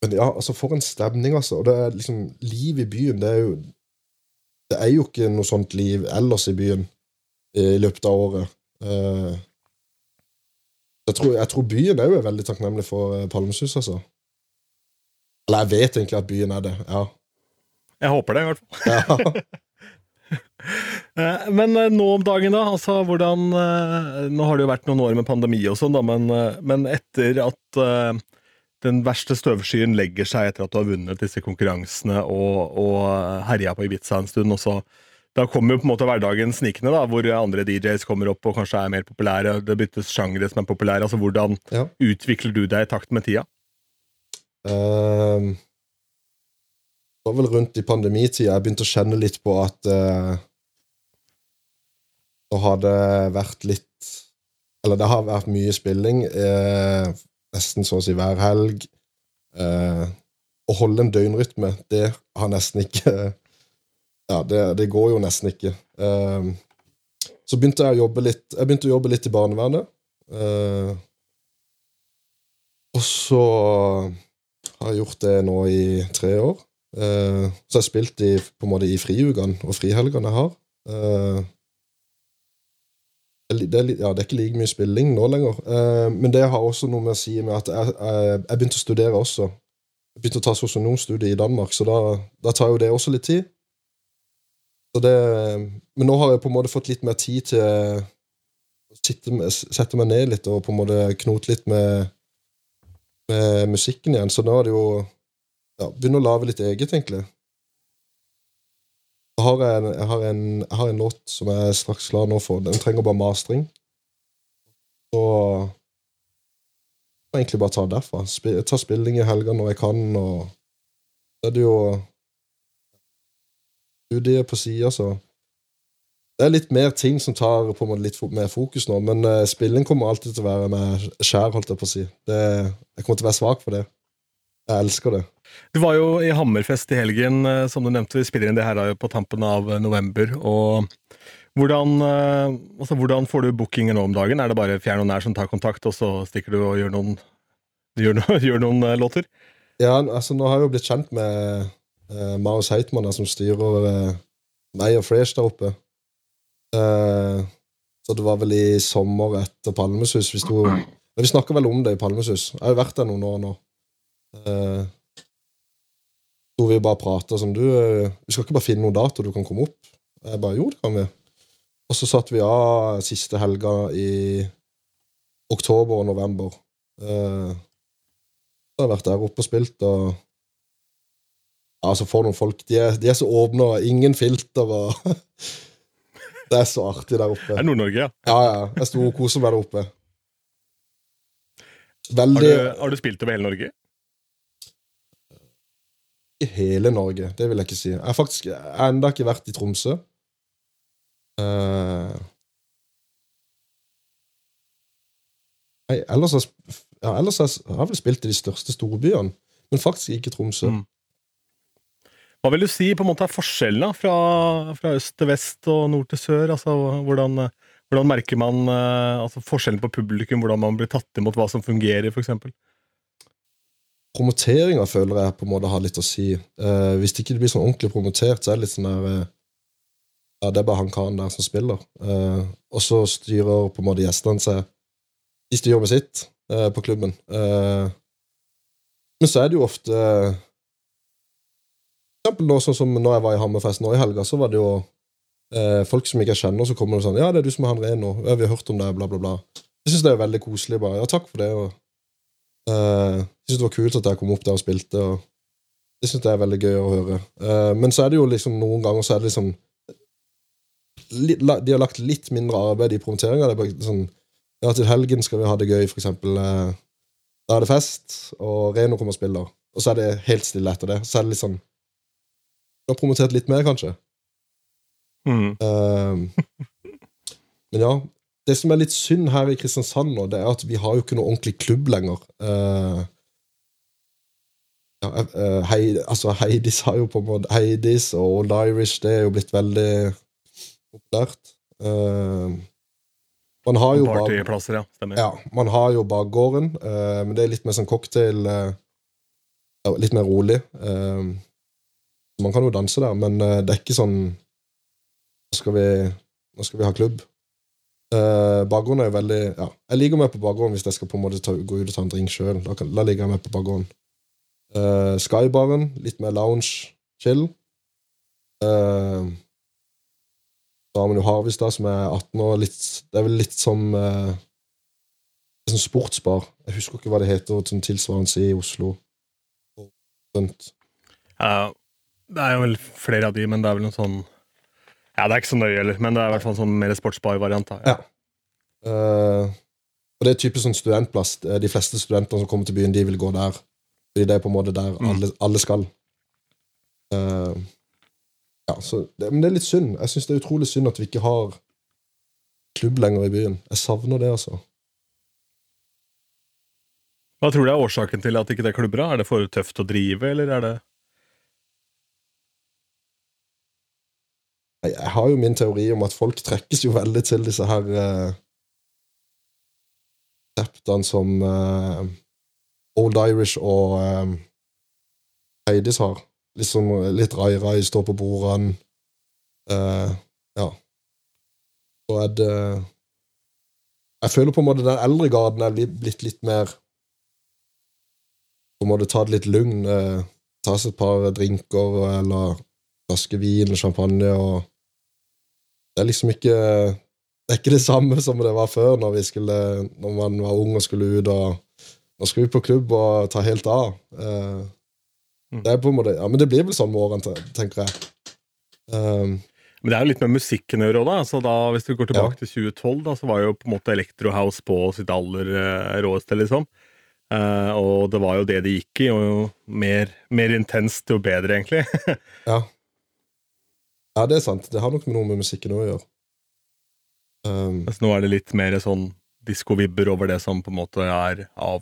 men ja, altså, for en stemning, altså. Og det er liksom Liv i byen, det er jo Det er jo ikke noe sånt liv ellers i byen i, løpet av året. Uh, jeg, tror, jeg tror byen òg er veldig takknemlig for uh, Palmesus, altså. Eller jeg vet egentlig at byen er det, ja. Jeg håper det, i hvert fall. Ja. Eh, men nå om dagen, da? altså hvordan Nå har det jo vært noen år med pandemi og sånn, men, men etter at den verste støvskyen legger seg etter at du har vunnet disse konkurransene og, og herja på Ibiza en stund. og så da kommer jo på en måte hverdagen snikende, da, hvor andre DJs kommer opp og kanskje er mer populære. Det byttes sjangre som er populære. altså Hvordan ja. utvikler du deg i takt med tida? Uh, det var vel rundt i pandemitida jeg begynte å kjenne litt på at uh, det hadde vært litt Eller det har vært mye spilling. Uh, nesten så å si hver helg. Eh, å holde en døgnrytme, det har nesten ikke Ja, det, det går jo nesten ikke. Eh, så begynte jeg å jobbe litt Jeg begynte å jobbe litt i barnevernet. Eh, og så har jeg gjort det nå i tre år. Eh, så jeg har spilt i, på en måte i friukene og frihelgene jeg har. Eh, det, er ja, det er ikke like mye spilling nå lenger. Eh, men det har også noe med å si med at jeg, jeg, jeg begynte å studere også. Jeg begynte å ta sosionomstudie i Danmark, så da, da tar jo det også litt tid. Det, men nå har jeg på en måte fått litt mer tid til å med, sette meg ned litt og på en måte knote litt med, med musikken igjen. Så nå er det jo ja, Begynne å lage litt eget, egentlig. Jeg har, en, jeg, har en, jeg har en låt som jeg er straks klar nå for. Den trenger bare mastring. Så jeg må egentlig bare ta det derfra. Spi, ta spilling i helga når jeg kan, og så er det jo studiet på sida, så Det er litt mer ting som tar på måte litt mer fokus nå, men uh, spilling kommer alltid til å være med skjær, holdt jeg på å si. Det, jeg kommer til å være svak for det. Jeg elsker det. Du var jo i Hammerfest i helgen, eh, som du nevnte. Vi spiller inn det her på tampen av eh, november. og hvordan, eh, altså, hvordan får du bookinger nå om dagen? Er det bare fjern og nær som tar kontakt, og så stikker du og gjør noen, gjør noen, gjør noen låter? Ja, altså Nå har jeg jo blitt kjent med uh, Marius Heitmann, som styrer eh, meg og Fresh der oppe. Eh, så det var vel i sommer etter Palmesus vi sto Men vi snakka vel om det i Palmesus. Jeg har jo vært der noen år nå. Uh, sto vi bare prata som du eh, Vi skal ikke bare finne noen dato du kan komme opp? Jeg bare jo, det kan vi. Og så satt vi av siste helga i oktober og november. Eh, jeg har vært der oppe og spilt, og altså så får noen folk De er, de er så åpne, og ingen filter, og Det er så artig der oppe. Det er Nord-Norge, ja. Ja, ja. Jeg sto og koste meg der oppe. Har du, har du spilt over hele Norge? I hele Norge, det vil jeg ikke si. Jeg har faktisk enda ikke vært i Tromsø. Uh, nei, ellers har, ja, ellers har jeg- vel spilt i de største storbyene, men faktisk ikke Tromsø. Mm. Hva vil du si på en måte er forskjellen fra, fra øst til vest og nord til sør? Altså, hvordan, hvordan merker man eh, altså, forskjellen på publikum, hvordan man blir tatt imot, hva som fungerer, f.eks.? Promoteringa føler jeg på en måte har litt å si. Uh, hvis det ikke blir sånn ordentlig promotert, så er det litt sånn der uh, Ja, det er bare han karen der som spiller. Uh, og så styrer på en måte gjestene seg De styrer med sitt på klubben. Men så er det jo ofte For eksempel nå, sånn som når jeg var i Hammerfest nå i helga, så var det jo folk som ikke jeg kjenner, så kommer det sånn 'Ja, det er du som er han Reno. Ja, vi har hørt om deg', bla, bla, bla. Jeg syns det er veldig koselig. bare, Ja, takk for det. og jeg syns det var kult at jeg kom opp der og spilte. Og det synes jeg er veldig gøy å høre. Eh, men så er det jo liksom noen ganger så er det liksom De har lagt litt mindre arbeid i promoteringa. Er sånn Ja, til helgen skal vi ha det gøy, for eksempel. eh, da er det fest, og Reno kommer og spiller. Og så er det helt stille etter det. Så er det litt sånn Du har promotert litt mer, kanskje. Mm. Uh, men ja, det som er litt synd her i Kristiansand nå, det er at vi har jo ikke noe ordentlig klubb lenger. Eh, ja, eh, Hei, altså Heidis har jo på en måte Heidis og Old Irish, det er jo blitt veldig populært. Uh, man har jo Partyplasser, ja. Stemmer. ja, man har jo bakgården, uh, men det er litt mer sånn cocktail uh, Litt mer rolig. Eh, man kan jo danse der, men eh, det er ikke sånn Nå skal vi, nå skal vi ha klubb. Uh, bakgården er jo veldig Ja, jeg liker meg på bakgården hvis jeg skal på en måte ta, gå ut og ta en drink sjøl. Da, da ligger jeg meg på bakgården. Eh, Skybaren, litt mer lounge, chill. Uh, da har man jo Harvestad, som er 18 år. Litt, det er vel litt som uh, en sånn sportsbar. Jeg husker ikke hva det heter som tilsvarende i Oslo. Ja, det er jo vel flere av de, men det er vel noe sånn Ja, det er ikke så nøye, heller, men det er i hvert fall en sånn mer sportsbar-variant. Ja. Ja. Uh, og det er typisk sånn studentplass. De fleste studentene som kommer til byen, de vil gå der. Fordi det er på en måte der Mm. alle, alle skal. Uh, ja, så det, men det er litt synd. Jeg syns det er utrolig synd at vi ikke har klubb lenger i byen. Jeg savner det, altså. Hva tror du er årsaken til at ikke det er klubber? Er det for tøft å drive, eller er det jeg, jeg har jo min teori om at folk trekkes jo veldig til disse her uh, septene som uh, Old Irish og um, Heidis har. Liksom litt rai-rai, stå på bordene. Uh, ja. Så er det Jeg føler på en måte den eldre garden er blitt litt mer På en måte ta det litt lugn. Uh, ta seg et par drinker eller flaske vin champagne og Det er liksom ikke Det er ikke det samme som det var før, når, vi skulle, når man var ung og skulle ut og Nå skal vi på klubb og ta helt av. Uh, det er på en måte, ja, Men det blir vel sånn med årene, tenker jeg. Um, men det er jo litt med musikken å gjøre òg, da. Så da. Hvis vi går tilbake ja. til 2012, da, så var jo på en måte Electrohouse på sitt aller uh, råeste, liksom. Uh, og det var jo det det gikk i, og jo mer, mer intenst, jo bedre, egentlig. ja. ja, det er sant. Det har nok noe med musikken å gjøre. Um, Mens nå er det litt mer sånn disko-vibber over det som på en måte er av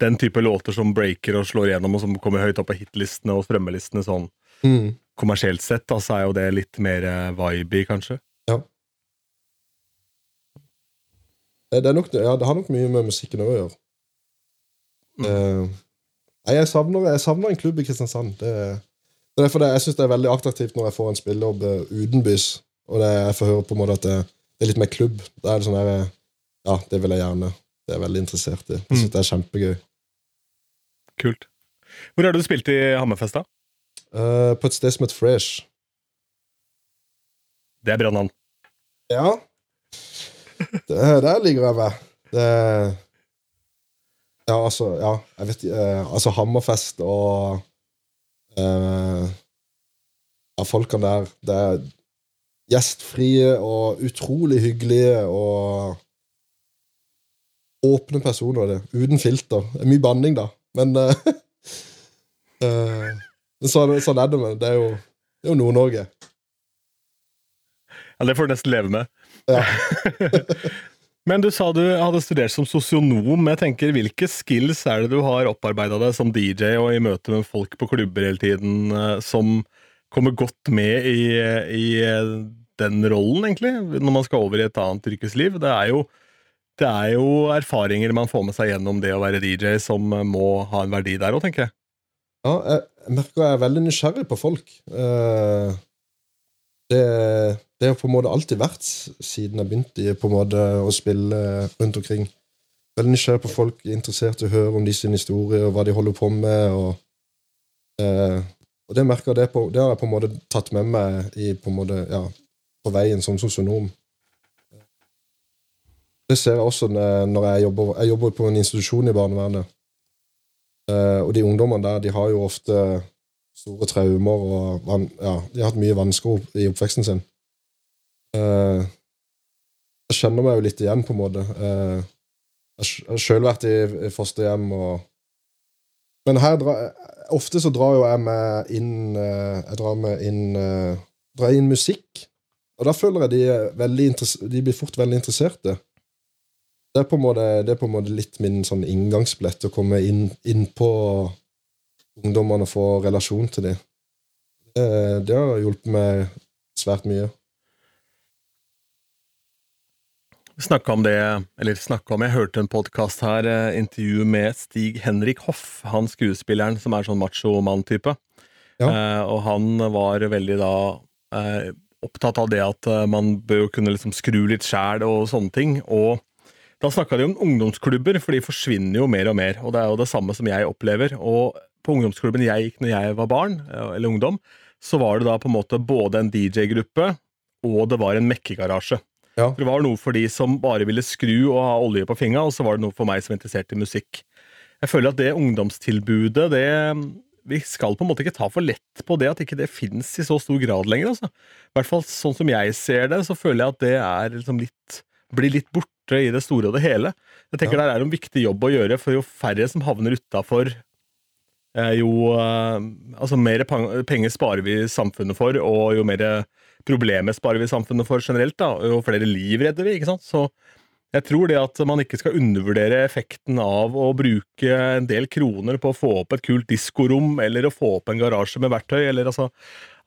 den type låter som breaker og slår igjennom, og som kommer høyt opp på hitlistene og strømmelistene sånn mm. kommersielt sett, da, så er jo det litt mer eh, vibe kanskje. Ja. Det, nok, ja, det har nok mye med musikken å gjøre. Mm. Uh, jeg, savner, jeg, savner, en klubb i Kristiansand. Det, det er derfor det, jeg syns det er veldig attraktivt når jeg får en spillejobb utenbys, og det, jeg får høre på en måte at det, det er litt mer klubb. Da er det sånn der, Ja, det vil jeg gjerne. Det er jeg veldig interessert i. Jeg synes mm. det er kjempegøy. Kult. Hvor har du spilt i Hammerfest, da? Uh, på et sted som heter Fresh. Det er bra navn. Ja. Det, der ligger jeg ved. Det Ja, altså Ja, jeg vet uh, Altså, Hammerfest og uh, Ja, folkene der Det er gjestfrie og utrolig hyggelige og åpne personer. det, Uten filter. Det er mye banning, da. Men uh, uh, sånn, sånn, er det. Men det er jo, det er jo Nord-Norge. Ja, det får du nesten leve med. Ja. men du sa du hadde studert som sosionom. Jeg tenker, Hvilke skills er det du har opparbeida deg som DJ og i møte med folk på klubber hele tiden, uh, som kommer godt med i, i den rollen, egentlig, når man skal over i et annet yrkesliv? Det er jo det er jo erfaringer man får med seg gjennom det å være DJ, som må ha en verdi der òg, tenker jeg. Ja, jeg merker jeg er veldig nysgjerrig på folk. Eh, det, har på en måte alltid vært siden jeg begynte på en måte å spille rundt omkring. Veldig nysgjerrig på folk, interessert i å høre om de sin historie og hva de holder på med. og, eh, og det jeg det, på, det har jeg på en måte tatt med meg i, på, måte, ja, på veien som sosionom. Det ser jeg også når jeg jobber, jeg jobber på en institusjon i barnevernet. Eh, og de ungdommene der de har jo ofte store traumer og ja, de har hatt mye vansker i oppveksten sin. Eh, jeg kjenner meg jo litt igjen, på en måte. Eh, jeg har sjøl vært i fosterhjem og Men her drar, ofte så drar jo jeg med inn Jeg drar meg inn drar inn musikk. Og da føler jeg de, de blir fort veldig interesserte. Det er på en måte, på en måte litt min sånn inngangsbillett å komme inn, inn på ungdommene og få relasjon til dem. Det, det har hjulpet meg svært mye. Vi snakka om det, eller snakka om Jeg hørte en podkast her, eh, intervju med Stig Henrik Hoff, han skuespilleren som er sånn macho-mann-type. Ja. Eh, og han var veldig da eh, opptatt av det at eh, man bør kunne liksom skru litt sjæl og sånne ting. Og da snakka de om ungdomsklubber, for de forsvinner jo mer og mer. Og det er jo det samme som jeg opplever. Og på ungdomsklubben jeg gikk når jeg var barn, eller ungdom, så var det da på en måte både en DJ-gruppe og det var en mekkegarasje. Ja. Det var noe for de som bare ville skru og ha olje på fingra, og så var det noe for meg som var interessert i musikk. Jeg føler at det ungdomstilbudet, det vi skal på en måte ikke ta for lett på det at ikke det fins i så stor grad lenger. Altså. I hvert fall sånn som jeg ser det, så føler jeg at det er liksom litt, blir litt borte borte i det store og det hele. Jeg tenker ja. Det er en viktig jobb å gjøre, for jo færre som havner utafor, eh, jo eh, altså mer penger sparer vi samfunnet for, og jo mer problemer sparer vi samfunnet for generelt, da, jo flere liv redder vi. ikke sant? Så Jeg tror det at man ikke skal undervurdere effekten av å bruke en del kroner på å få opp et kult diskorom, eller å få opp en garasje med verktøy, eller altså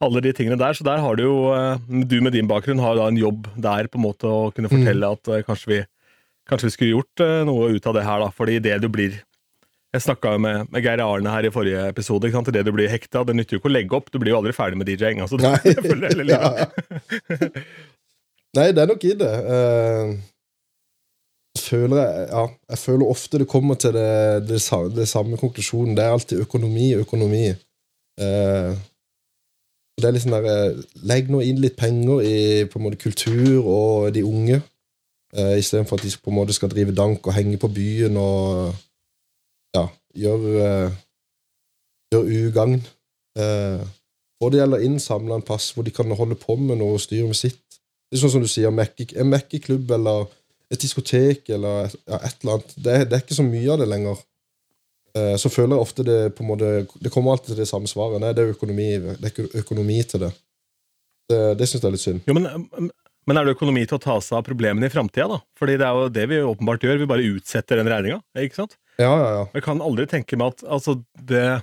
alle de tingene der. Så der har du jo, eh, du med din bakgrunn har da en jobb der på en måte å kunne fortelle at eh, kanskje vi, kanskje vi skulle gjort eh, noe ut av det her, da. Fordi det du blir Jeg snakka med, med Geir Arne her i forrige episode. ikke sant? Det du blir hekta, det nytter jo ikke å legge opp. Du blir jo aldri ferdig med DJ-ing. Altså, Nei. Nei, det er nok i det. Eh, føler jeg, ja, jeg føler ofte det kommer til det, det, det samme konklusjonen. Det er alltid økonomi, økonomi. Eh, det er sånn der, eh, Legg nå inn litt penger i på en måte kultur og de unge, eh, istedenfor at de på en måte skal drive dank og henge på byen og ja, gjøre eh, gjør ugagn. Eh, og det gjelder innsamle en plass hvor de kan holde på med noe og styre med sitt. Det er sånn som du sier, en klubb eller et diskotek eller et, ja, et eller annet. Det, det er ikke så mye av det lenger. Eh, så føler jeg ofte det på en måte Det kommer alltid til det samme svaret. Nei, det er økonomi, det er ikke økonomi til det. Det, det syns jeg er litt synd. Jo, men, men er det økonomi til å ta seg av problemene i framtida, da? Fordi det er jo det vi åpenbart gjør. Vi bare utsetter den regninga, ikke sant? Ja, ja, ja. Jeg kan aldri tenke meg at altså, det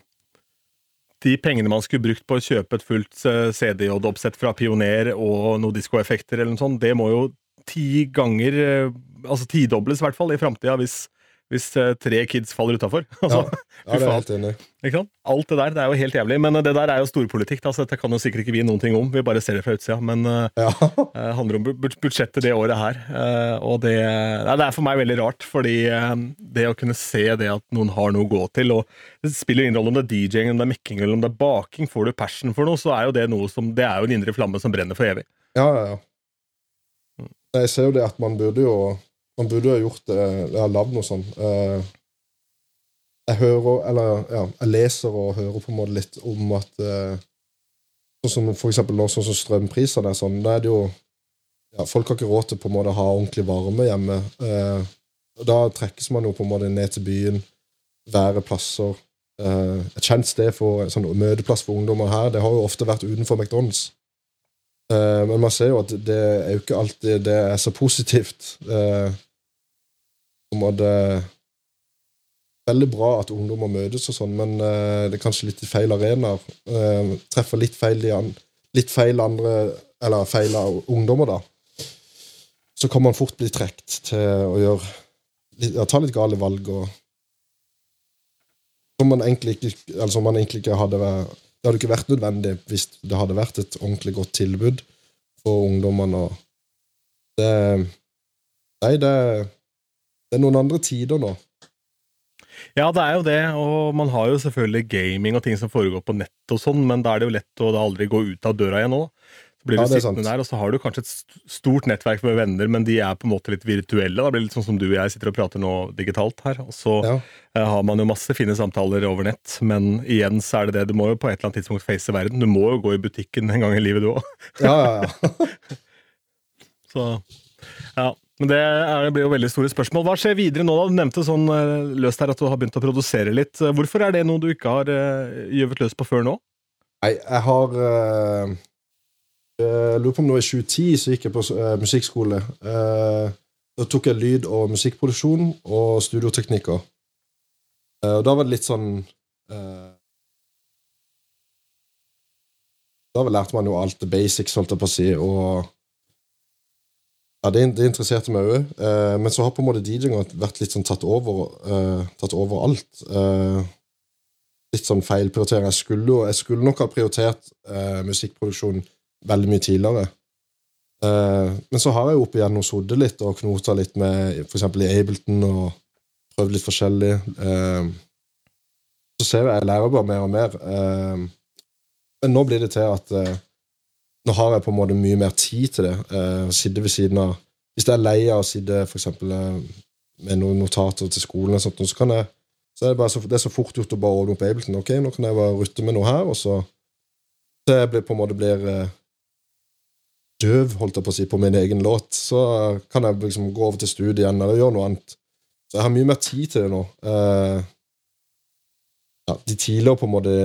De pengene man skulle brukt på å kjøpe et fullt eh, CDJ-oppsett fra Pioner og noen diskoeffekter eller noe sånt, det må jo ti ganger eh, Altså tidobles, i hvert fall, i framtida, hvis, hvis eh, tre kids faller utafor. Altså, Ja, ja, det er helt enig? Alt det der det er jo helt jævlig. Men eh, det der er jo storpolitikk, Altså, dette kan jo sikkert ikke vi noen ting om. Vi bare ser det fra utsida. Men eh, Ja. det handler om bu- bu- budsjettet det året her. Og det, nei, det er for meg veldig rart, fordi det å kunne se det at noen har noe å gå til og Det spiller ingen rolle om det er DJ-ing, om det er mekking eller om det er baking. Får du passion for noe, så er jo det noe som Det er jo en indre flamme som brenner for evig. Ja, ja, ja. Jeg ser jo det at man burde jo Man burde jo gjort det Jeg har lagd noe sånn. Eh, Jeg hører Eller ja, jeg leser og hører på en måte litt om at eh, Sånn som for eksempel nå, sånn som strømprisene er sånn, da er det jo ja, Folk har ikke råd til på en måte å ha ordentlig varme hjemme. Eh, Da trekkes man jo på en måte ned til byen, være plasser. Eh, et kjent sted for sånn møteplass for ungdommer her, det har jo ofte vært utenfor McDonald's. Eh, men man ser jo at det er jo ikke alltid det er så positivt. På en måte Veldig bra at ungdommer møtes og sånn, men eh, det er kanskje litt i feil arenaer. Eh, treffer litt feil, litt feil andre Eller feil av ungdommer, da. Så kan man fort bli trukket til å gjøre ja, ta litt gale valg og Som man egentlig ikke, altså man egentlig ikke hadde vært det hadde ikke vært nødvendig hvis det hadde vært et ordentlig godt tilbud for ungdommene. Det Nei, det, det er noen andre tider nå. Ja, det er jo det, og man har jo selvfølgelig gaming og ting som foregår på nett og sånn, men da er det jo lett å aldri gå ut av døra igjen òg. Så blir du Ja, sittende sant. der, og så har du kanskje et stort nettverk med venner, men de er på en måte litt virtuelle. Da blir det litt sånn som du og jeg sitter og prater nå digitalt her. Og så Ja. eh, har man jo masse fine samtaler over nett, men igjen så er det det, du må jo på et eller annet tidspunkt face verden. Du må jo gå i butikken en gang i livet, du òg. Ja, ja, ja. Så ja. Men det, er, det blir jo veldig store spørsmål. Hva skjer videre nå? da? Du nevnte sånn eh, løst her at du har begynt å produsere litt. Hvorfor er det noe du ikke har uh, gjøvet løs på før nå? Nei, jeg har eh, Jeg lurer på om det var i 2010 så gikk jeg på eh, musikkskole. Eh, da tok jeg lyd- og musikkproduksjon og studioteknikker. Eh, og da var det litt sånn eh, Da lærte man jo alt det basics, holdt jeg på å si, og ja, det, det interesserte meg òg. Eh, men så har på en måte DJ-en vært litt sånn tatt over, eh, tatt over alt. Eh, litt sånn feilprioritering. Jeg jeg skulle nok ha prioritert eh, musikkproduksjon veldig mye tidligere. Eh, men så har jeg jo opp igjennom sittet litt og knota litt med f.eks. i Ableton og prøvd litt forskjellig. Eh, så ser jeg jeg lærer bare mer og mer. Eh, men nå blir det til at nå har jeg på en måte mye mer tid til det. Sitte ved siden av Hvis jeg er lei av å sitte eh, med noen notater til skolen, sånt, så kan jeg så er det, bare så, det er så fort gjort å bare åpne opp Ableton. Ok, nå kan jeg bare rutte med noe her, og så Så jeg blir, på en måte blir døv, holdt jeg på å si, på min egen låt. Så kan jeg liksom gå over til studiet igjen eller gjøre noe annet. Så jeg har mye mer tid til det nå. Eh, ja, de tidligere på en måte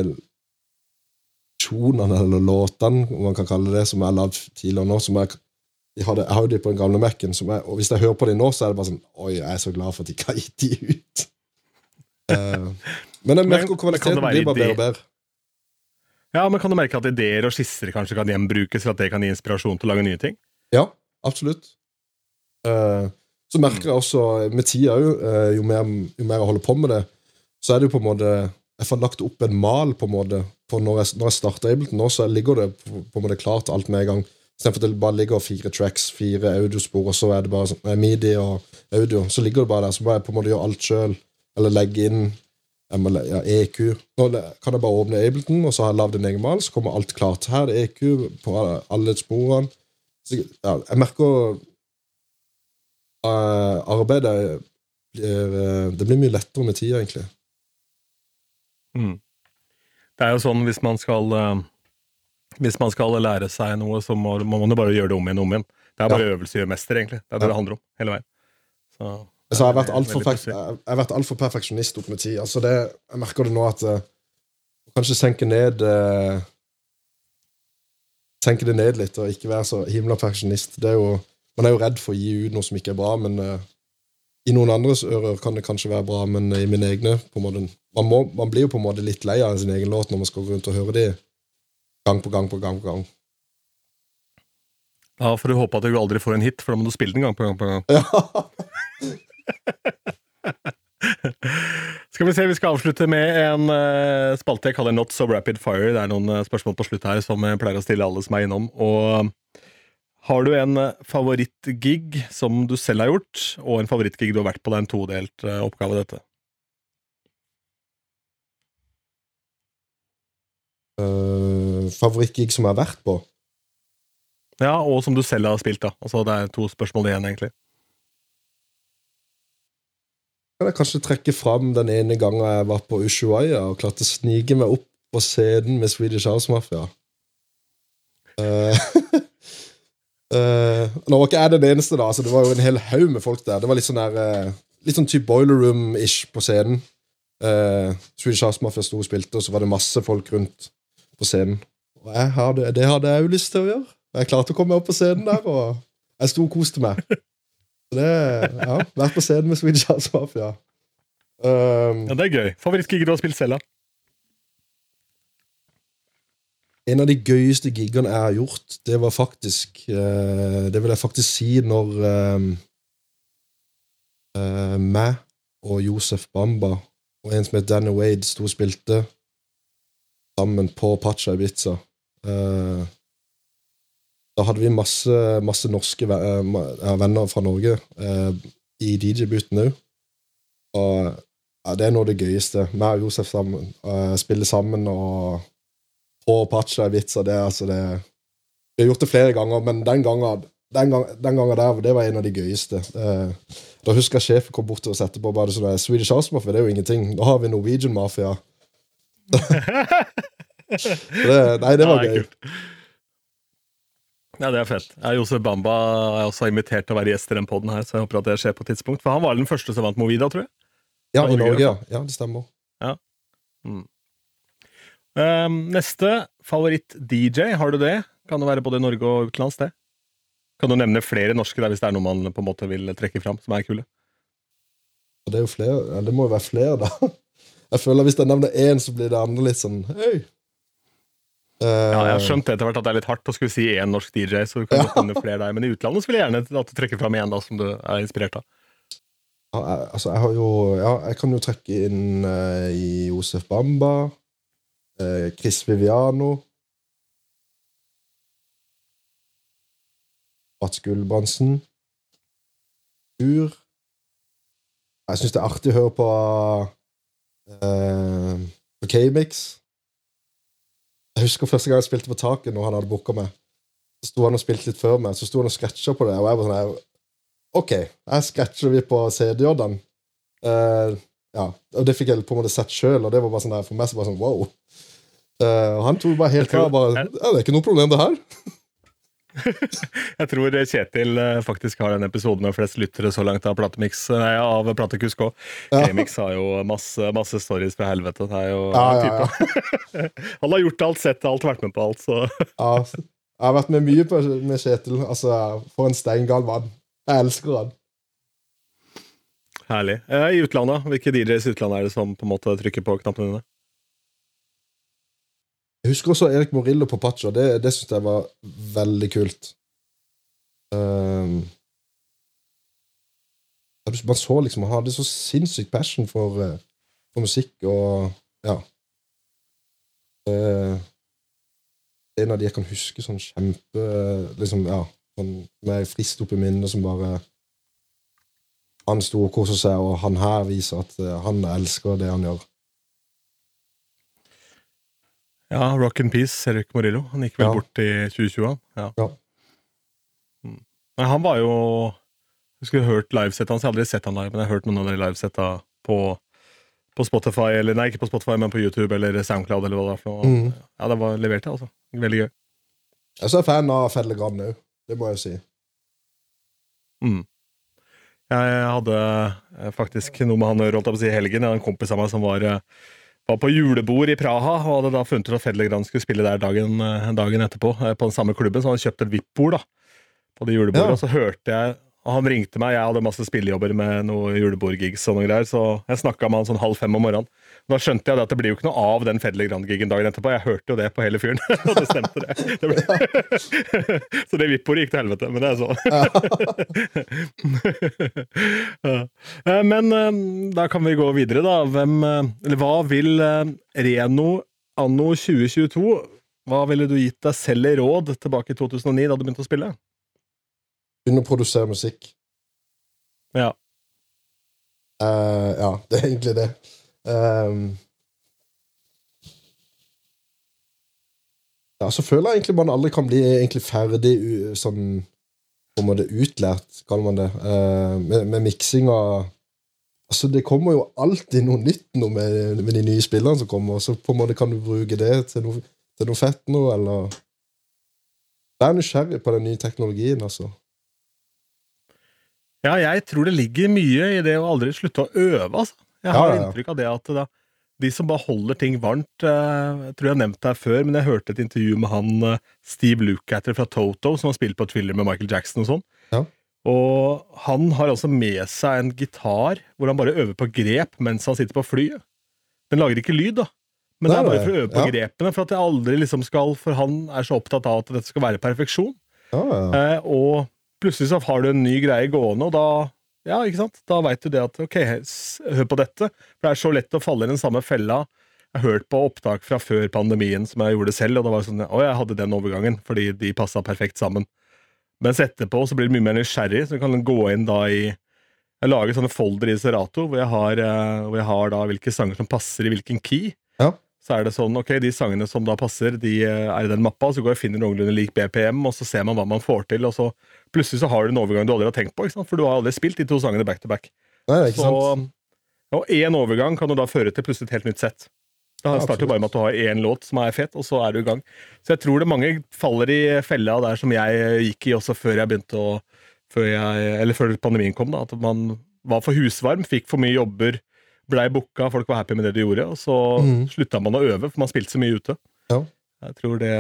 versjonene, eller låtene, om man kan kalle det, som jeg har lagd tidligere nå, som jeg Jeg har jo de på den gamle Mac-en, og hvis jeg hører på de nå, så er det bare sånn Oi, jeg er så glad for at de ga de ut. Eh, men jeg merker kvaliteten blir bare bedre og bedre. Ja, men Kan du merke at ideer og skisser kanskje kan gjenbrukes, for at det kan gi inspirasjon til å lage nye ting? Ja, absolutt. Uh, så merker jeg også med tida òg, jo, jo mer jeg holder på med det, så er det jo på en måte Jeg får lagt opp en mal på en måte på når jeg, når jeg starter Ableton nå, så ligger det på, på en måte klart alt med en gang. Istedenfor at det bare ligger fire tracks, fire audiospor, og så er det bare sånn, eh, midi og audio. Så ligger det bare der. Så må jeg på en måte gjøre alt sjøl. Eller legge inn må ja, EQ. Nå kan jeg bare åpne Ableton, og så har jeg lagd en egen mal, så kommer alt klart. Her er EQ på alle sporene. Så, ja, jeg merker uh, arbeidet eh, Det blir mye lettere med tida, egentlig. Mm. Det er jo sånn hvis man skal uh, Hvis man skal lære seg noe, så må, må man jo bare gjøre det om igjen og om igjen. Det er bare øvelse gjør mester, egentlig. Det er det Ja. det handler om hele veien. Så, Så jeg har vært altfor vært alt for perfeksjonist opp med tid. Altså det, jeg merker det nå at uh, Kanskje senke ned uh, Senke det ned litt og ikke være så himla perfeksjonist. Det er jo, man er jo redd for å gi ut noe som ikke er bra, men uh, i noen andres ører kan det kanskje være bra, men i mine egne på en måte, man, må, man blir jo på en måte litt lei av sin egen låt når man skal gå rundt og høre de gang på gang på gang. på gang. Ja, for du håpe at du aldri får en hit, for da må du spille den gang på gang på gang. Ja. Skal vi se, vi skal avslutte med en uh, spalte jeg kaller Not So Rapid Fire. Det er noen uh, spørsmål på slutt her som jeg pleier å stille alle som er innom. Og har du en eh, favorittgig som du selv har gjort, og en favorittgig du har vært på? Det er en todelt eh, oppgave, dette. Uh, Favorittgig som jeg har vært på? Ja, og som du selv har spilt, da. Altså, det er to spørsmål igjen, egentlig. Kan jeg kanskje trekke fram den ene gangen jeg var på Ushuaia og klarte å snike meg opp på scenen med Swedish House Mafia. Uh, uh, nå var ikke jeg den eneste, da. Så det var jo en hel haug med folk der. Det var litt sånn der eh, Litt sånn type boiler room-ish på scenen. Uh, Swedish House Mafia sto og spilte, og så var det masse folk rundt på scenen. Og hadde, det hadde jeg jo lyst til å gjøre. Jeg klarte å komme meg opp på scenen der, og jeg sto og koste meg. Så det, ja, Vært på scenen med Swedish House Mafia. Um, Ja, Det er gøy. Favorittgig du har spilt selv, da? en av de gøyeste gigene jeg har gjort, det var faktisk uh, Det vil jeg faktisk si når um, uh, meg og Josef Bamba og en som het Danny Wade sto og spilte sammen på Pacha Ibiza. Eh, da hadde vi masse, masse norske eh, ja, venner fra Norge eh, i DJ-booten òg. Og ja, det er noe av det gøyeste. Meg og Josef sammen, eh, spiller sammen og på Pacha Ibiza. Det, altså det Vi har gjort det flere ganger, men den gangen, den gangen, den gangen der, det var en av de gøyeste. Eh, da husker jeg sjefen kom bort til satte på og bare sånn Swedish House Mafia, det er jo ingenting. Nå har vi Norwegian Mafia. det, nei, det var gøy. Ja, det er fett. Josef Bamba er også invitert til å være gjest i den poden her, så jeg håper at det skjer på et tidspunkt. For han var den første som vant Movida, tror jeg. Ja, i Norge, ja. ja. Det stemmer. Um, neste favoritt-DJ, har du det? Kan det være både i Norge og utenlands, det? Kan du nevne flere norske der, hvis det er noe man på en måte vil trekke fram, som er kule? Det er jo flere. Det må jo være flere, da. Jeg føler at Hvis jeg nevner én, så blir det andre litt sånn Hei! Ja, jeg Eh, skjønt etter hvert at det er litt hardt å skulle si én norsk DJ, så du kan ja. finne flere der. Men i utlandet så vil jeg gjerne at du trekker fram én som du er inspirert av. Ja, jeg- altså, jeg har jo Ja, jeg kan jo trekke inn uh, i Josef Bamba. uh, Chris Viviano. Mats Gulbrandsen. Ur. Jeg syns det er artig å høre på uh, K-Mix. Jeg husker første gang jeg spilte på taket når han hadde booka meg. Så sto han og spilte litt før meg, så sto han og scratcha på det. Og jeg var sånn OK, her scratcher vi på CD-J-en. Eh, ja, og det fikk jeg på en måte sett sjøl, og det var bare sånn der, for meg så bare sånn wow. Uh, han tok bare helt fra, klar. Bare, ja, det er ikke noe problem, det her. Jeg tror Kjetil eh, faktisk har den episoden med flest lyttere så langt av Platemix, nei, av Platekusk òg. Ja. K-Mix har jo masse, masse stories fra helvete. Det er jo Ja, ja. Han har gjort alt, sett alt, vært med på alt, så Ja, Jeg har vært med mye på, med Kjetil. Altså, For en steingal mann. Jeg elsker han. Herlig. Eh, I utlandet, hvilke DJs i utlandet er det som på en måte trykker på knappene dine? Jeg husker også Erik Morillo på Pacha. Det, det syns jeg var veldig kult. Um, man så liksom Han hadde så sinnssykt passion for, eh, for musikk, og ja. Uh, en av de jeg kan huske sånn kjempe liksom, ja, sånn, Med frist opp i minnet som bare Han sto og koser seg, og han her viser at uh, han elsker det han gjør. Ja, Rock and Peace, Eric Morillo. Han gikk vel Ja. bort i 2020. Ja. Ja. Mm. Men han var jo Jeg skulle hørt livesettet hans. Jeg har aldri sett han live, men jeg har hørt noen av de livesetta på, på Spotify, eller nei, ikke på Spotify, men på YouTube eller Soundcloud, eller hva det er for noe. Mhm. Ja, det var levert, altså. Veldig gøy. Jeg er så fan av Fedle Grand nå, Det må jeg si. Mm. Jeg hadde eh, faktisk noe med han å gjøre, holdt jeg på å si, i helgen. Jeg hadde en kompis av meg som var, eh, var på julebord i Praha, og hadde da funnet ut at Fedlegran skulle spille der dagen, eh, dagen etterpå, eh, på den samme klubben, så han hadde kjøpt et VIP-bord på det julebordet, Ja. og så hørte jeg og Han ringte meg, jeg hadde masse spillejobber med noen julebordgigs og noe greier, så jeg snakka med han sånn halv fem om morgenen. Da skjønte jeg at det blir jo ikke noe av den Fedlegran-gigen dagen etterpå. Jeg hørte jo det på hele fyren, og det stemte, det. det ble... så det VIP-bordet gikk til helvete, men det er så. Eh, Men eh, da kan vi gå videre, da. Hvem, eh, eller hva vil Reno anno 2022 Hva ville du gitt deg selv i råd tilbake i 2009, da du begynte å spille? Begynne å produsere musikk. Ja. Uh, ja, det er egentlig det. Um, ja, så føler jeg egentlig man aldri kan bli egentlig ferdig sånn på en måte utlært, kaller man det, uh, med, med miksinga. Altså, Det kommer jo alltid noe nytt nå med, med de nye spillerne som kommer, så på en måte kan du bruke det til noe, til noe fett nå, eller Vær nysgjerrig på den nye teknologien, altså. Ja, jeg tror det ligger mye i det å aldri slutte å øve, altså. Jeg har ja, ja. inntrykk av det at da, de som bare holder ting varmt eh, Jeg tror jeg har nevnt det her før, men jeg hørte et intervju med han eh, Steve Lukather fra Toto, som har spilt på Thriller med Michael Jackson og sånn. Ja. Og han har altså med seg en gitar hvor han bare øver på grep mens han sitter på flyet. Den lager ikke lyd, da. Men det er bare for å øve på ja. grepene, for at jeg aldri liksom skal For han er så opptatt av at dette skal være perfeksjon. Ja, ja. Eh, og plutselig så har du en ny greie gående, og da ja, ikke sant? Da veit du det at ok, hør på dette. For det er så lett å falle i den samme fella. Jeg har hørt på opptak fra før pandemien som jeg gjorde selv, og det var sånn Å, jeg hadde den overgangen, fordi de passa perfekt sammen. Mens etterpå så blir du mye mer nysgjerrig, så du kan gå inn da i Jeg lager sånne folder i Serato hvor jeg har, eh, hvor jeg har da hvilke sanger som passer i hvilken key. Ja. Så er det sånn, ok, De sangene som da passer, de eh, er i den mappa, så går jeg og finner noenlunde lik BPM, og så ser man hva man får til, og så plutselig så har du en overgang du aldri har tenkt på, for du har aldri spilt de to sangene back to back. Nei, det er ikke Så, sant? og én overgang kan jo da føre til plutselig et helt nytt sett. Det Ja, starter jo bare med at du har én låt som er fet, og så er du i gang. Så jeg tror det mange faller i fella der som jeg gikk i også før jeg begynte å før jeg, Eller før pandemien kom, da. At man var for husvarm, fikk for mye jobber, blei booka, folk var happy med det de gjorde, og så mm. slutta man å øve, for man spilte så mye ute. Ja. Jeg tror det,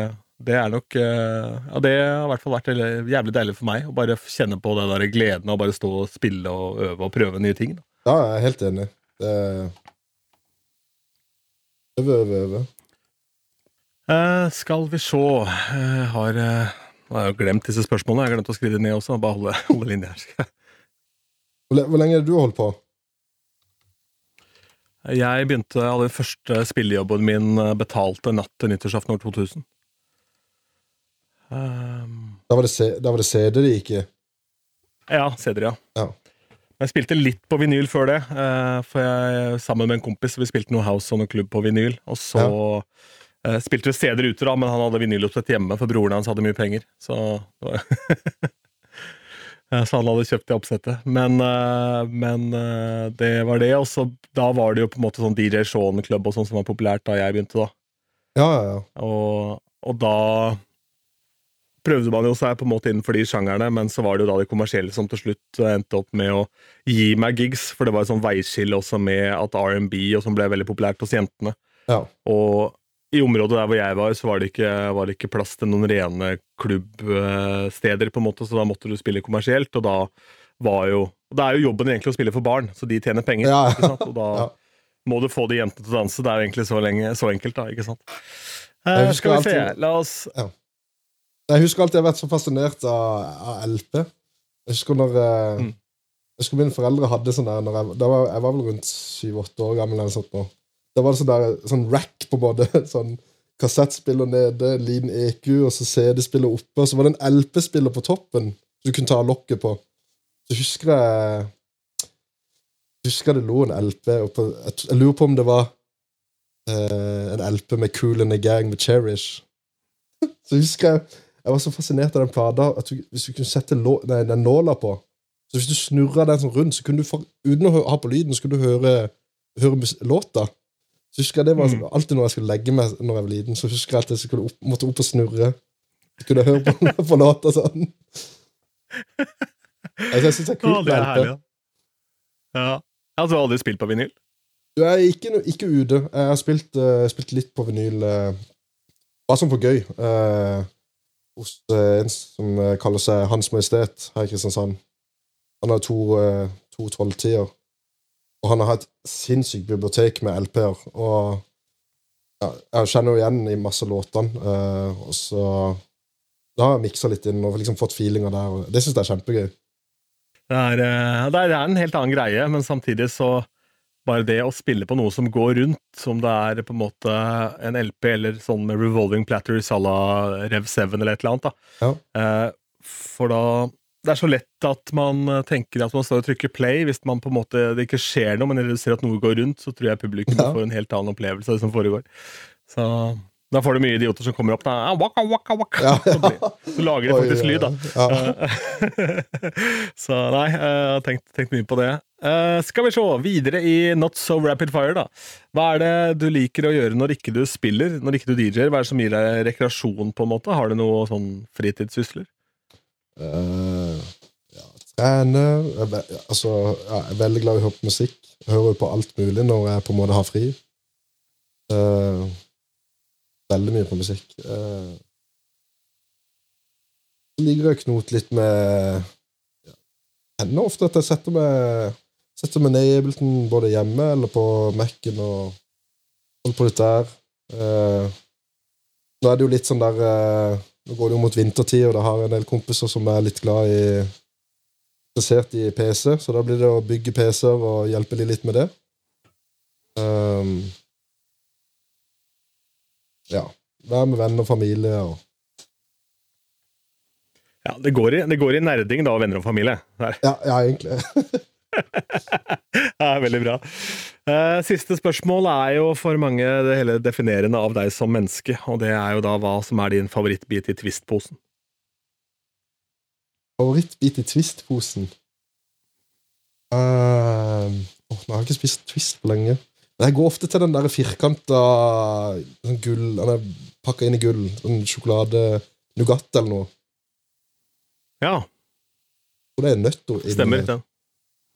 det er nok eh, Ja, det har i hvert fall vært jævlig deilig for meg, å bare kjenne på det der gleden av bare stå og spille og øve og prøve nye ting. Da. Ja, jeg er helt enig. Det Øve, øve, øve. Eh, skal vi se Jeg har jeg har glemt disse spørsmålene. Jeg har glemt å skrive det ned også. Bare holde, holde linje her. Hvor, lenge det du holdt på? Jeg begynte alle den første spillejobben min eh, betalte natt til nyttårsaften år 2000. Um, Da var det, da var det CD det gikk i. ja, CD-er, ja. Ja. Jeg spilte litt på vinyl før det, eh, for jeg, sammen med en kompis vi spilte noe house og noe klubb på vinyl. Og så ja. spilte vi CD-er ute, da, men han hadde vinyloppsett hjemme, for broren hans hadde mye penger. Så, det var så han hadde kjøpt det oppsettet. Men, eh, men eh, det var det. Og så da var det jo på en måte sånn DJ Shaun-klubb og sånn som var populært da jeg begynte, da. Ja, ja, ja. Og, og da prøvde man jo seg på en måte innenfor de sjangerne, men så var det jo da de kommersielle som til slutt endte opp med å gi meg gigs, for det var et sånn veiskille også med at R&B og sånn ble veldig populært hos jentene. ja. Og i området der hvor jeg var, så var det ikke, var det ikke plass til noen rene klubbsteder, på en måte, så da måtte du spille kommersielt, og da var jo Det er jo jobben egentlig å spille for barn, så de tjener penger, Ja. ikke sant? og da Ja. må du få de jentene til å danse. Det er jo egentlig så, lenge, så enkelt, da, ikke sant? Eh, skal vi se, la oss Jeg husker alltid jeg har vært så fascinert av, av LP. Jeg husker når eh, Mm. Jeg husker mine foreldre hadde sånn der når jeg, var, jeg var vel rundt syv-åtte år gammel. eller sånt nå. Da var det sånn der, sånn rack på både sånn kassettspiller nede, liten EQ, og så CD-spiller oppe, og så var det en LP-spiller på toppen du kunne ta lokket på. Så husker jeg husker det lå en LP oppe jeg, lurer på om det var eh, en LP med Cool and a Gang med Cherish. Så husker jeg jeg var så fascinert av den plata at du, hvis du kunne sette lå, nei, den nåla på Så hvis du snurra den sånn rundt, så kunne du uten å ha på lyden, så kunne du høre, høre låta. Så husker jeg Det var Mm. alltid når jeg skulle legge meg når jeg var liten, så husker jeg at jeg skulle opp, måtte opp og snurre. Jeg kunne høre på, på låta sånn. Altså, jeg synes det er kult med LP. ja. ja. Altså, du har aldri spilt på vinyl? Du er ikke, ikke ute. Jeg har spilt, uh, spilt litt på vinyl, uh, bare sånn for gøy. uh, hos en som kaller seg Hans Majestet her i Kristiansand. Han har to, to tolvtider. Og han har et sinnssykt bibliotek med LP-er. Og ja, jeg kjenner jo igjen i masse låtene. Uh, og så da har jeg miksa litt inn og liksom fått feelinga der. Og det syns jeg er kjempegøy. Det er, eh, det er en helt annen greie, men samtidig så bare det å spille på noe som går rundt, som det er på en måte en LP eller sånn med revolving platters à la Rev 7 eller et eller annet, da. Ja. Eh, for da Det er så lett at man eh, tenker at man står og trykker play hvis man på en måte det ikke skjer noe, men når du ser at noe går rundt, så tror jeg publikum Ja. får en helt annen opplevelse av det som foregår. Så da får du mye idioter som kommer opp da. Ah, waka, waka, waka. Ja, Så, blir, så lager de faktisk lyd, da. Ja. så nei, jeg har tenkt, tenkt mye på det. Uh, skal vi se, videre i Not So Rapid Fire, da. Hva er det du liker å gjøre når ikke du spiller, når ikke du DJ-er? Hva er det som gir deg rekreasjon, på en måte? Har du noe sånn fritidssysler? Eh, ja, trene jeg, altså, jeg er veldig glad i å høre på musikk. Jeg hører på alt mulig når jeg på en måte har fri. Uh, veldig mye på musikk. Uh, så liker å knote litt med ja, Hender ofte at jeg setter meg Setter meg ned i Ableton både hjemme eller på Mac-en og holder på litt der. Uh, nå er det jo litt sånn der eh, Nå går det jo mot vintertid, og da har jeg en del kompiser som er litt glad i interessert i PC, så da blir det å bygge PC-er og hjelpe de litt med det. Um, ja. Være med venner og familie og Ja, det går, i, det går i nerding, da, venner og familie. Der. Ja, ja egentlig. Ja, veldig bra. Uh, siste spørsmål er jo for mange det hele definerende av deg som menneske, og det er jo da hva som er din favorittbit i Twist-posen. Favorittbit i Twist-posen? Uh, åh, nå har jeg ikke spist Twist på lenge. Men jeg går ofte til den der firkanta sånn gull Den er pakka inn i gull. Sånn sjokolade Nougat eller noe. Ja, Og det er nøtter inni. stemmer. Den.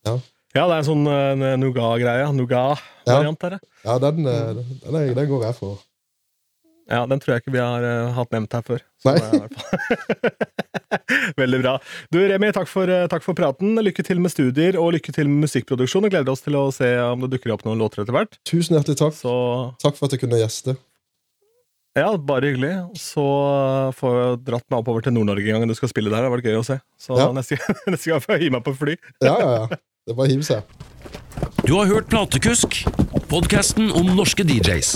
Ja. ja, det er en sånn uh, nougat-greie. Nougat-variant ja. Ja, den, eh, den, er, den går jeg for. Ja, den tror jeg ikke vi har uh, hatt nevnt her før. Så Nei. det i hvert fall- Veldig bra. Du Remi, takk for, uh, takk for praten. Lykke til med studier og lykke til med musikkproduksjon. Og gleder oss til å se om det dukker opp noen låter etter hvert. Tusen hjertelig takk. Så Takk for at jeg kunne gjeste. ja, bare hyggelig. Så eh, får jeg dratt meg oppover til Nord-Norge en gang du skal spille der. Det har vært gøy å se. Så Ja. neste, neste gang får jeg hive meg på fly. Ja, ja, ja. Det er bare å hive seg. Du har hørt Platekusk, podkasten om norske DJs.